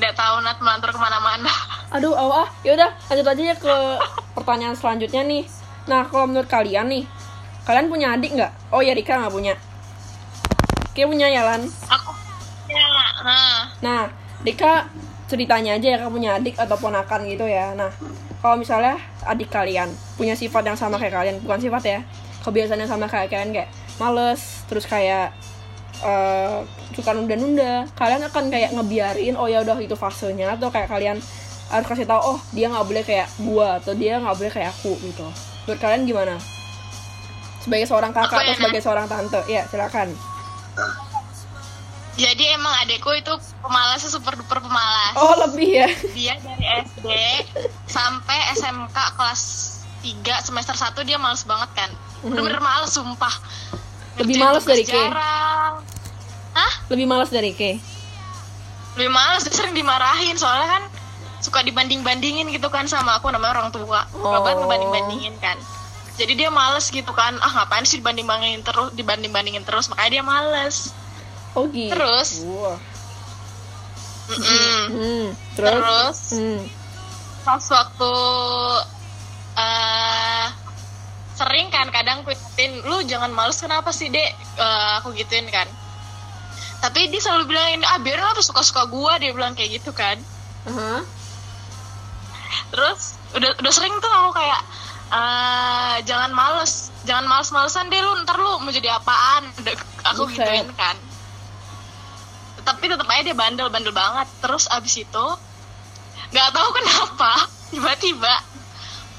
tidak tahu Nat melantur ke mana-mana Aduh, awah. Yaudah, lanjut aja ya ke pertanyaan selanjutnya nih. Nah, kalau menurut kalian nih, kalian punya adik nggak? Oh ya, Rika nggak punya. Kayak punya ya, Lan? aku ya nah Nah, Rika ceritanya aja ya kamu punya adik atau ponakan gitu ya. Nah, kalau misalnya adik kalian punya sifat yang sama kayak kalian, bukan sifat ya, kebiasaan yang sama kayak kalian kayak males, terus kayak eh, suka nunda-nunda, kalian akan kayak ngebiarin oh ya udah itu fasenya atau kayak kalian harus kasih tahu oh dia nggak boleh kayak gua atau dia nggak boleh kayak aku gitu. Menurut kalian gimana? Sebagai seorang kakak atau ya, sebagai seorang tante, ya silakan. Jadi emang adekku itu pemalasnya super duper pemalas Oh lebih ya? dia dari SD sampai SMK kelas 3 semester 1 dia males banget kan Mhm. bener-bener males sumpah Lebih males dari jarang Hah? Lebih malas dari Ke. lebih males dia sering dimarahin soalnya kan suka dibanding-bandingin gitu kan sama aku namanya orang tua suka Oh. banget ngebanding-bandingin kan jadi dia males gitu kan ah ngapain sih dibanding-bandingin terus dibanding-bandingin terus makanya dia males Oh gitu. Terus? Wah. Mm-mm. Hmm. Terus? terus Hmm. pas waktu eh sering kan kadang aku ingetin lu jangan males kenapa sih dek Eh, aku gituin kan tapi dia selalu bilang ini ah biarin lah tuh suka-suka gua dia bilang kayak gitu kan Aha. terus udah udah sering tuh aku kayak eh jangan males. Jangan males-malesan deh lu ntar lu mau jadi apaan? Aku Buset. gituin kan? Tapi tetap aja dia bandel bandel banget. Terus abis itu nggak tahu kenapa tiba-tiba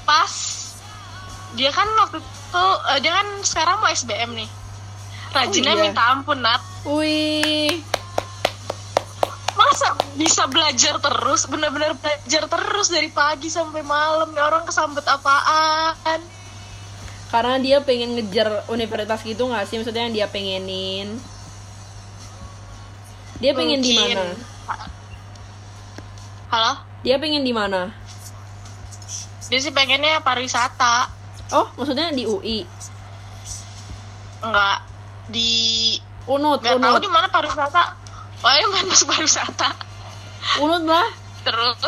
pas dia kan waktu itu eh, dia kan sekarang mau SBM nih. Rajinnya Oh, iya. minta ampun Nat. Wih. Masa bisa belajar terus bener-bener belajar terus dari pagi sampai malam ya orang kesambet apaan Karena dia pengen ngejar universitas gitu nggak sih? Maksudnya yang dia pengenin. Dia pengen di mana? halo Dia pengen di mana? dia sih pengennya pariwisata Oh, maksudnya di UI. enggak di Unut, tahu unut. di mana pariwisata oh ya masuk pariwisata Unut lah. terus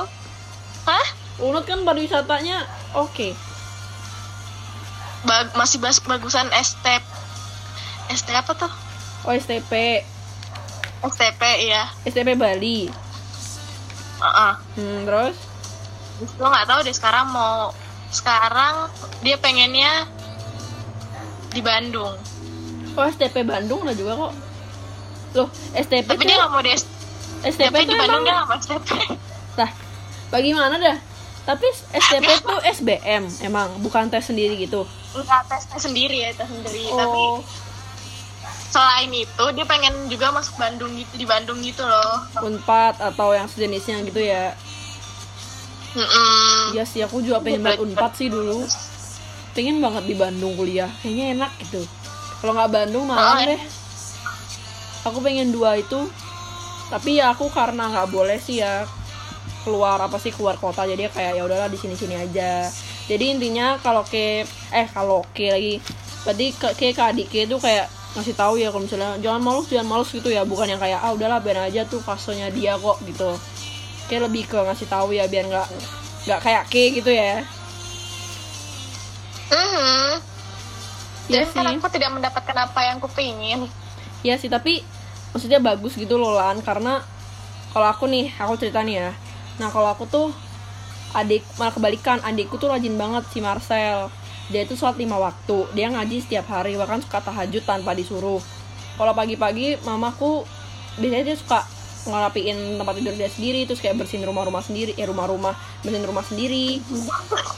hah Unut kan pariwisatanya oke. Ba- masih bas bagusan ST ST apa tuh Oh, STP. STP iya STP Bali. Heeh. Hmm, terus? gue nggak tahu deh sekarang mau sekarang dia pengennya di Bandung Oh, STP Bandung lah juga kok. Loh, STP tapi tuh, dia nggak mau di STP tapi di Bandung dia nggak mau STP Lah, bagaimana dah? Tapi STP tuh SBM emang, bukan tes sendiri gitu. nggak tes tes sendiri ya tes sendiri tapi Oh, selain itu dia pengen juga masuk Bandung gitu di Bandung gitu loh Unpad atau yang sejenisnya gitu ya. Iya sih, aku juga pengen banget Unpad sih dulu. Pengen banget di Bandung kuliah, kayaknya enak gitu. Kalau nggak Bandung Oh, malah enak. deh. Aku pengen dua itu. Tapi ya aku karena nggak boleh sih ya keluar apa sih keluar kota jadi kayak ya udahlah di sini sini aja. Jadi intinya kalau ke eh kalau ke lagi berarti ke ke ke adik ke itu kayak ngasih tahu ya kalau misalnya jangan males jangan males gitu ya bukan yang kayak ah udahlah biar aja tuh fasenya dia kok gitu kayak lebih ke ngasih tahu ya biar nggak nggak kayak ke gitu ya. Iya Dan kan sih aku tidak mendapatkan apa yang kupingin. Iya sih tapi maksudnya bagus gitu loh Lan. Karena kalau aku nih aku cerita nih ya. Nah kalau aku tuh adik malah kebalikan adikku tuh rajin banget si Marcel. Dia itu sholat lima waktu. Dia ngaji setiap hari bahkan suka tahajud tanpa disuruh. Kalau pagi-pagi mamaku biasanya dia suka ngerapiin tempat tidur dia sendiri terus kayak bersihin rumah-rumah sendiri ya rumah-rumah bersihin rumah sendiri.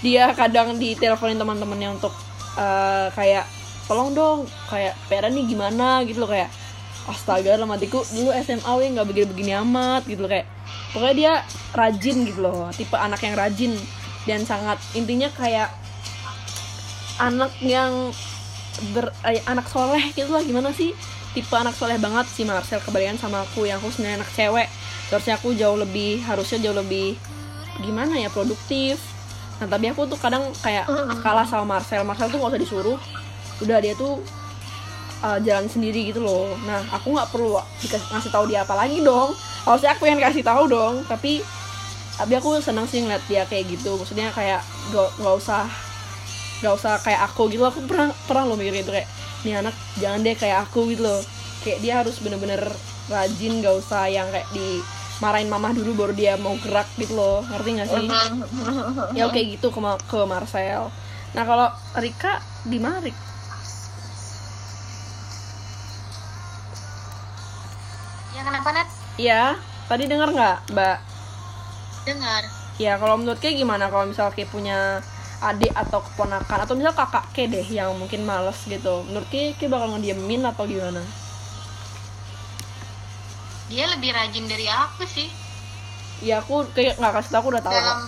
Dia kadang diteleponin teman-temannya untuk eh, kayak tolong dong kayak Pera nih gimana gitu loh kayak astaga dalam hatiku dulu SMA we nggak begini-begini amat gitu loh kayak pokoknya dia rajin gitu loh tipe anak yang rajin dan sangat intinya kayak anak yang ber, eh, anak soleh gitu lah gimana sih? Tipe anak soleh banget si Marcel kebalikan sama aku yang aku sebenarnya anak cewek. Harusnya aku jauh lebih harusnya jauh lebih gimana ya produktif. Nah tapi aku tuh kadang kayak kalah sama Marcel. Marcel tuh gak usah disuruh udah dia tuh uh, jalan sendiri gitu loh. Nah aku nggak perlu dikasih ngasih tahu dia apa lagi dong. Harusnya aku yang kasih tahu dong tapi tapi aku senang sih ngeliat dia kayak gitu. Maksudnya kayak gak, nggak usah nggak usah kayak aku gitu. Aku pernah pernah lo mikir itu kayak nih anak jangan deh kayak aku gitu loh. Kayak dia harus bener-bener rajin gak usah yang kayak dimarahin mamah dulu baru dia mau gerak gitu loh. Ngerti gak sih? Ya oke gitu ke, ke Marcel. Nah kalau Rika di mana kenapa Nat? Iya, tadi dengar nggak, Mbak? Dengar. Ya, kalau menurut kayak gimana kalau misal kayak punya adik atau keponakan atau misal kakak ke deh yang mungkin males gitu. Menurut kayak kayak bakal ngediemin atau gimana? Dia lebih rajin dari aku sih. Ya aku kayak nggak kasih tau aku udah tahu. dalam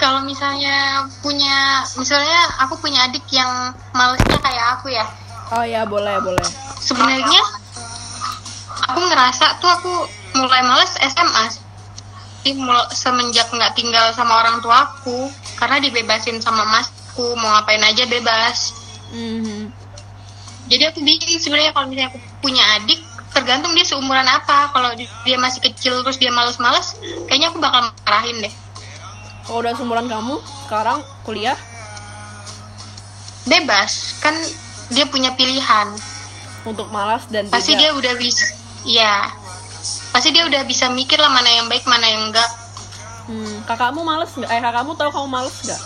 kalau misalnya punya misalnya aku punya adik yang malesnya kayak aku ya Oh ya boleh boleh. sebenarnya aku ngerasa tuh aku mulai males SMA sih. Semenjak nggak tinggal sama orang tuaku karena dibebasin sama masku mau ngapain aja bebas. Mhm. jadi aku bingung sebenarnya kalau misalnya aku punya adik tergantung dia seumuran apa. Kalau di- dia masih kecil terus dia males-males kayaknya aku bakal marahin deh. Kalau udah seumuran kamu sekarang kuliah, bebas. Kan dia punya pilihan untuk malas dan pasti tidak. dia udah bisa iya pasti dia udah bisa mikir lah mana yang baik mana yang enggak Hmm, kakakmu males nggak? Eh kakakmu tahu kamu males nggak?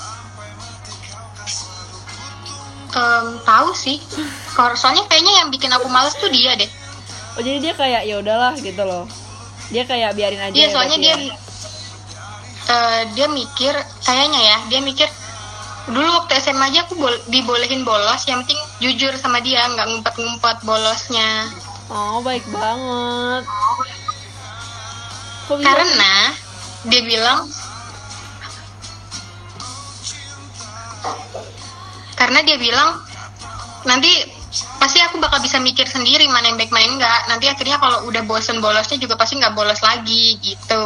Em, tahu sih Kalau- soalnya kayaknya yang bikin aku males tuh dia deh Oh jadi dia kayak ya udahlah gitu loh. Dia kayak biarin aja. Iya ya soalnya berarti dia ya. eh, dia mikir kayaknya ya dia mikir dulu waktu SMA aja aku bol- dibolehin bolos yang penting jujur sama dia nggak ngumpet-ngumpet bolosnya Oh baik banget. Kok bisa? karena dia bilang karena dia bilang nanti pasti aku bakal bisa mikir sendiri mana yang baik mana yang enggak nanti akhirnya kalau udah bosen bolosnya juga pasti nggak bolos lagi gitu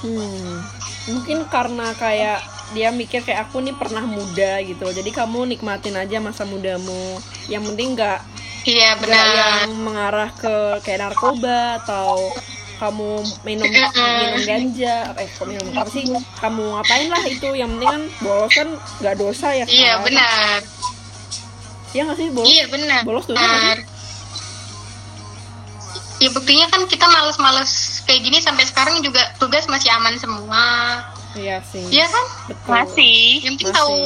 Hmm, mungkin karena kayak dia mikir kayak aku nih pernah muda gitu. Jadi kamu nikmatin aja masa mudamu. Yang penting nggak iya benar. yang mengarah ke kayak narkoba atau kamu minum minum ganja. Eh kok minum apa sih? Kamu ngapain lah itu? Yang penting kan bolos kan nggak dosa ya iya kan? benar. Iya nggak sih bolos iya benar. Bolos dosa sih? ya buktinya kan kita males-males kayak gini sampai sekarang juga tugas masih aman semua iya sih. Iya kan? Betul. Masih. yang penting tahu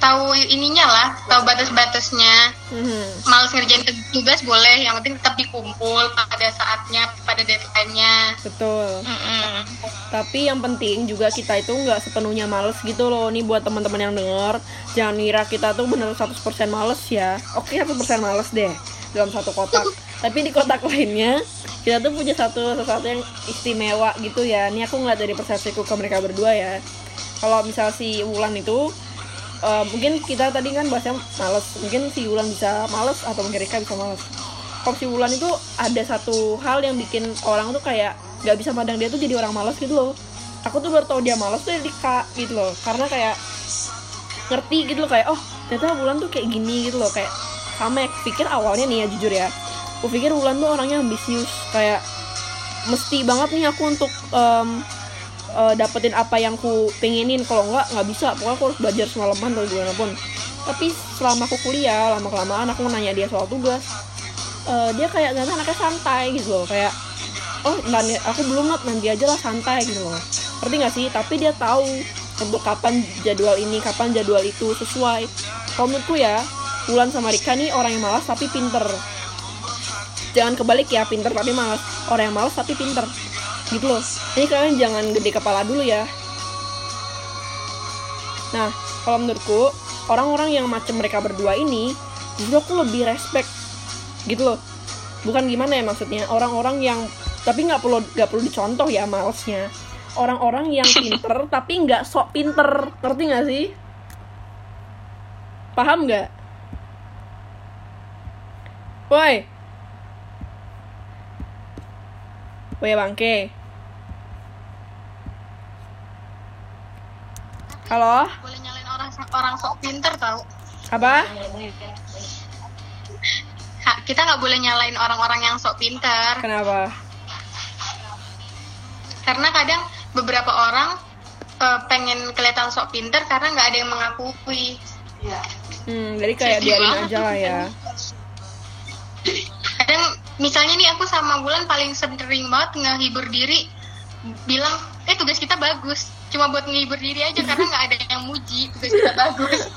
tahu ininya lah tahu batas-batasnya. Mhm. males ngerjain tugas boleh yang penting tetap dikumpul pada saatnya pada deadline-nya. Betul. Mm-mm. Tapi yang penting juga kita itu nggak sepenuhnya males gitu loh. Nih buat teman-teman yang denger Jangan ngira kita tuh bener 100% males ya. Oke 100% males deh Dalam satu kotak Tapi di kotak lainnya Kita tuh punya satu sesuatu yang istimewa gitu ya. Ini aku ngeliat dari persepsiku ke mereka berdua ya. Kalau misal si Wulan itu eh, Mungkin kita tadi kan bahasnya males. Mungkin si Wulan bisa males Atau mungkin bisa males. Kalau si Wulan itu ada satu hal yang bikin orang tuh kayak nggak bisa pandang dia tuh jadi orang malas gitu loh. Aku tuh baru tau dia malas tuh dari Kak gitu loh. Karena kayak ngerti gitu loh kayak oh ternyata Wulan tuh kayak gini gitu loh. Kayak sama ya pikir awalnya nih ya jujur ya aku pikir Wulan tuh orangnya ambisius kayak mesti banget nih aku untuk em, eh, dapetin apa yang aku pengenin kalau enggak nggak bisa. Pokoknya aku harus belajar semalaman atau gimana pun. Tapi selama aku kuliah lama kelamaan aku nanya dia soal tugas eh, dia kayak ternyata anaknya santai gitu loh. Kayak oh nanti aku belum not nanti aja lah santai gitu loh. Ngerti nggak sih? Tapi dia tahu untuk kapan jadwal ini kapan jadwal itu sesuai. Kalau menurutku ya Wulan sama Rika nih orang yang malas tapi pinter jangan kebalik ya pinter tapi malas orang yang malas tapi pinter. Gitu loh. Ini kalian jangan gede kepala dulu ya. Nah kalau menurutku orang-orang yang macam mereka berdua ini justru aku lebih respect. Gitu loh. Bukan gimana ya maksudnya orang-orang yang tapi nggak perlu nggak perlu dicontoh ya malesnya. Orang-orang yang pinter tapi nggak sok pinter. Ngerti nggak sih? Paham nggak? Woi woi bangke. Halo? Boleh nyalain orang orang sok pinter tau. Apa? Ha, kita nggak boleh nyalain orang-orang yang sok pinter. Kenapa? Karena kadang beberapa orang eh, pengen kelihatan sok pinter karena nggak ada yang mengakui. Hmm jadi kayak biarin aja lah ya. Kadang misalnya nih aku sama Bulan paling sering banget ngehibur diri bilang eh tugas kita bagus cuma buat ngehibur diri aja karena nggak ada yang muji tugas kita bagus.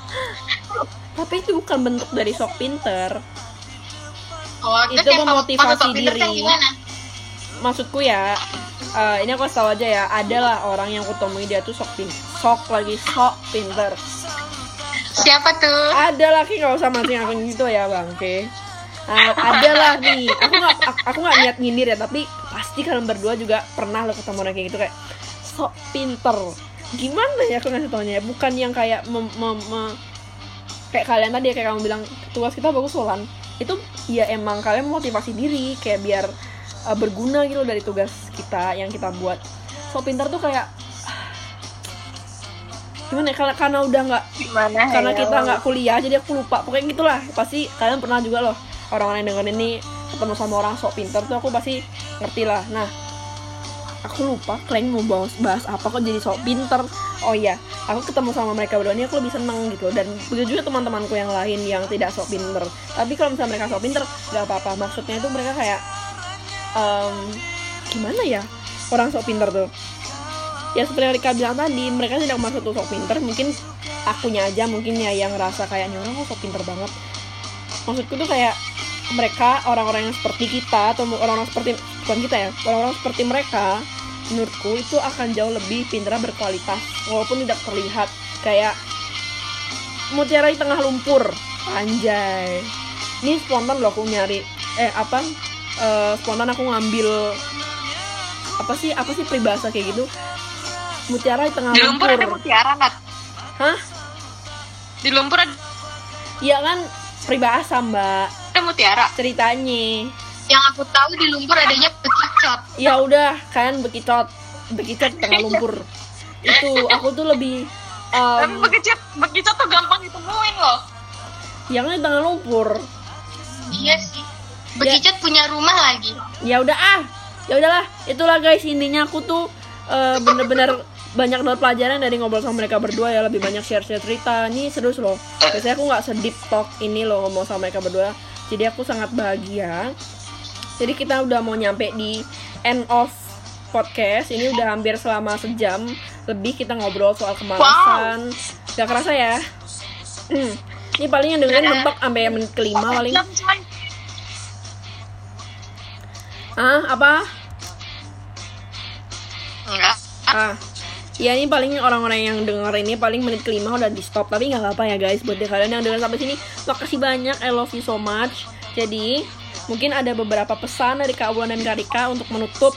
Tapi itu bukan bentuk dari sok pinter. Oh, Itu memotivasi pinter kan diri. gimana? Maksudku ya eh, ini aku tau aja ya ada lah orang yang aku temui dia tuh sok pin sok lagi sok pinter. Siapa tuh? Ada lagi nggak usah mancing aku gitu ya bang oke nah, ada lah nih. Aku nggak aku- nggak niat nyindir ya tapi pasti kalian berdua juga pernah lo ketemu orang kayak gitu kayak sok pinter. Gimana ya aku ngasih taunya ya? Bukan yang kayak mem, mem- me- kayak kalian tadi ya, kayak kamu bilang tugas kita bagus Solan itu ya emang kalian motivasi diri kayak biar uh, berguna gitu dari tugas kita yang kita buat. Sok pinter tuh kayak gimana ya? Karena karena udah nggak karena ya? kita nggak kuliah jadi aku lupa. Pokoknya gitulah. Pasti kalian pernah juga loh orang-orang yang dengerin ini ketemu sama orang sok pinter tuh aku pasti ngerti lah. Nah aku lupa kalian mau bahas, bahas apa kok jadi sok pinter. Oh iya aku ketemu sama mereka berdua ini aku lebih seneng gitu. Dan begitu juga teman-temanku yang lain yang tidak sok pinter. Tapi kalau misalnya mereka sok pinter nggak apa-apa. Maksudnya itu mereka kayak em, gimana ya? Orang sok pinter tuh. Ya seperti Rika bilang tadi mereka tidak maksud tuh sok pinter. Mungkin akunya aja mungkin ya yang ngerasa kayak "Ini orang kok sok pinter banget maksudku tuh kayak mereka orang-orang yang seperti kita atau orang-orang seperti bukan kita ya orang-orang seperti mereka menurutku itu akan jauh lebih pintar berkualitas walaupun tidak terlihat kayak mutiara di tengah lumpur. Anjay. Ini spontan loh aku nyari eh apa eh, spontan aku ngambil apa sih apa sih peribahasa kayak gitu? Mutiara di tengah di lumpur lumpur. ada mutiara nat. Hah? Di lumpur ada iya kan peribahasa mbak. Mutiara. Ceritanya. Yang aku tahu di lumpur adanya bekicot ya udah kalian bekicot bekicot tengah lumpur. Itu aku tuh lebih tapi um, bekicot bekicot tuh gampang ditemuin loh. Yang di tengah lumpur. Iya sih. Bekicot punya rumah lagi. Ya udah ah. Ya udahlah. Itulah guys intinya aku tuh eh, bener-bener banyak dapat pelajaran dari ngobrol sama mereka berdua ya lebih banyak share share cerita. Ini serius loh. Biasanya aku nggak sedip talk ini loh ngomong sama mereka berdua. Jadi aku sangat bahagia. Jadi kita udah mau nyampe di end of podcast. Ini udah hampir selama sejam lebih kita ngobrol soal kemalasan. Gak kerasa ya? Hmm. ini paling yang dengerin mentok sampai menit kelima paling. Ah apa? Enggak. Ah, ya ini paling orang-orang yang denger ini paling menit kelima udah di stop. Tapi nggak apa-apa ya guys buat kalian yang denger sampai sini makasih banyak. I love you so much. Jadi mungkin ada beberapa pesan dari Kak Wulan dan Kak Rika untuk menutup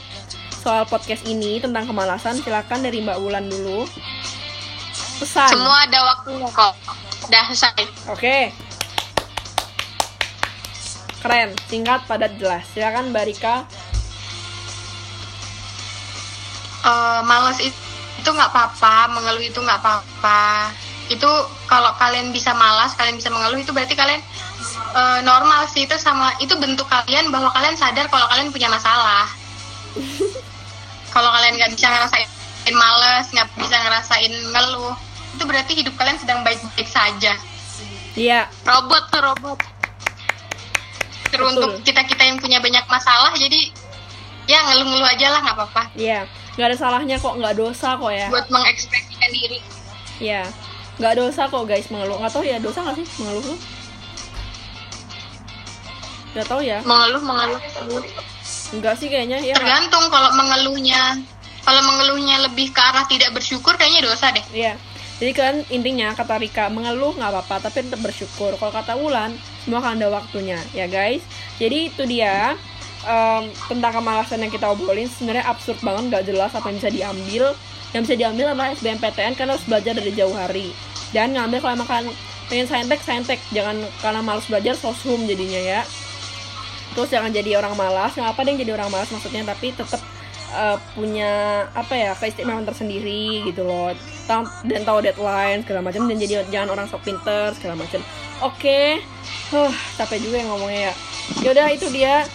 soal podcast ini tentang kemalasan. Silakan dari Mbak Wulan dulu. Pesan. Semua ada waktunya kok. Udah selesai. Oke. Keren. Singkat padat jelas. Silakan Mbak Rika. Eh, males itu itu nggak apa-apa mengeluh itu nggak apa-apa. Itu kalau kalian bisa malas kalian bisa mengeluh itu berarti kalian eh, normal sih. Itu sama itu bentuk kalian bahwa kalian sadar kalau kalian punya masalah. Kalau kalian nggak bisa ngerasain males nggak bisa ngerasain ngeluh itu berarti hidup kalian sedang baik-baik saja. Iya, robot tuh robot. Teruntuk kita kita yang punya banyak masalah jadi ya ngeluh-ngeluh aja lah nggak apa-apa. Iya. Nggak ada salahnya kok, nggak dosa kok ya. buat mengekspresikan diri Iya. Nggak dosa kok guys mengeluh. Nggak tahu ya dosa nggak sih mengeluh lu? Nggak tahu ya. mengeluh mengeluh Enggak sih kayaknya ya. tergantung kalau mengeluhnya kalau mengeluhnya lebih ke arah tidak bersyukur kayaknya dosa deh Iya. Jadi kan intinya kata Rika mengeluh nggak apa-apa tapi tetap bersyukur. Kalau kata Wulan semua akan ada waktunya ya guys. Jadi itu dia em, tentang kemalasan yang kita obrolin sebenarnya absurd banget nggak jelas apa yang bisa diambil. Yang bisa diambil adalah SBMPTN karena harus belajar dari jauh hari. Dan ngambil kalau kalian pengen saintek saintek jangan karena malas belajar sosum jadinya ya. Terus jangan jadi orang malas. Nggak apa deh jadi orang malas maksudnya tapi tetap uh, punya apa ya keistimewaan tersendiri gitu loh Tahu- dan tahu deadline segala macam dan jadi jangan orang sok pinter segala macam oke huh capek juga yang ngomongnya ya yaudah itu dia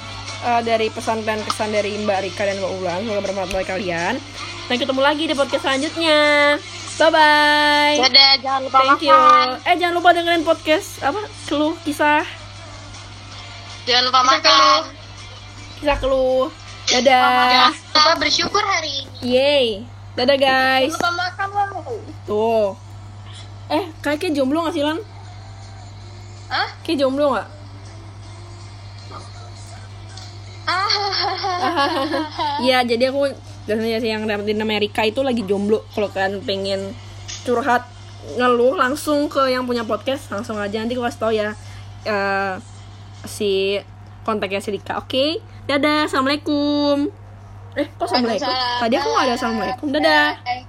uh, dari pesan dan kesan dari Mbak Rika dan Mbak Ulan semoga bermanfaat buat kalian dan ketemu lagi di podcast selanjutnya bye bye Dadah, jangan lupa thank you makan. eh jangan lupa dengerin podcast apa keluh kisah jangan lupa makan kisah keluh dadah jangan lupa bersyukur hari ini Yeay. Dadah guys. lupa makan loh Tuh. Eh, kayaknya jomblo gak sih Lan? Hah? Kayak jomblo gak? Iya, jadi aku biasanya sih yang dapetin Amerika itu lagi jomblo. Kalau kalian pengen curhat ngeluh langsung ke yang punya podcast langsung aja. Nanti aku kasih tau ya eh, si kontaknya si Rika oke dadah assalamualaikum. Eh kok assalamualaikum? Tadi aku nggak ada assalamualaikum. Dadah. Eh,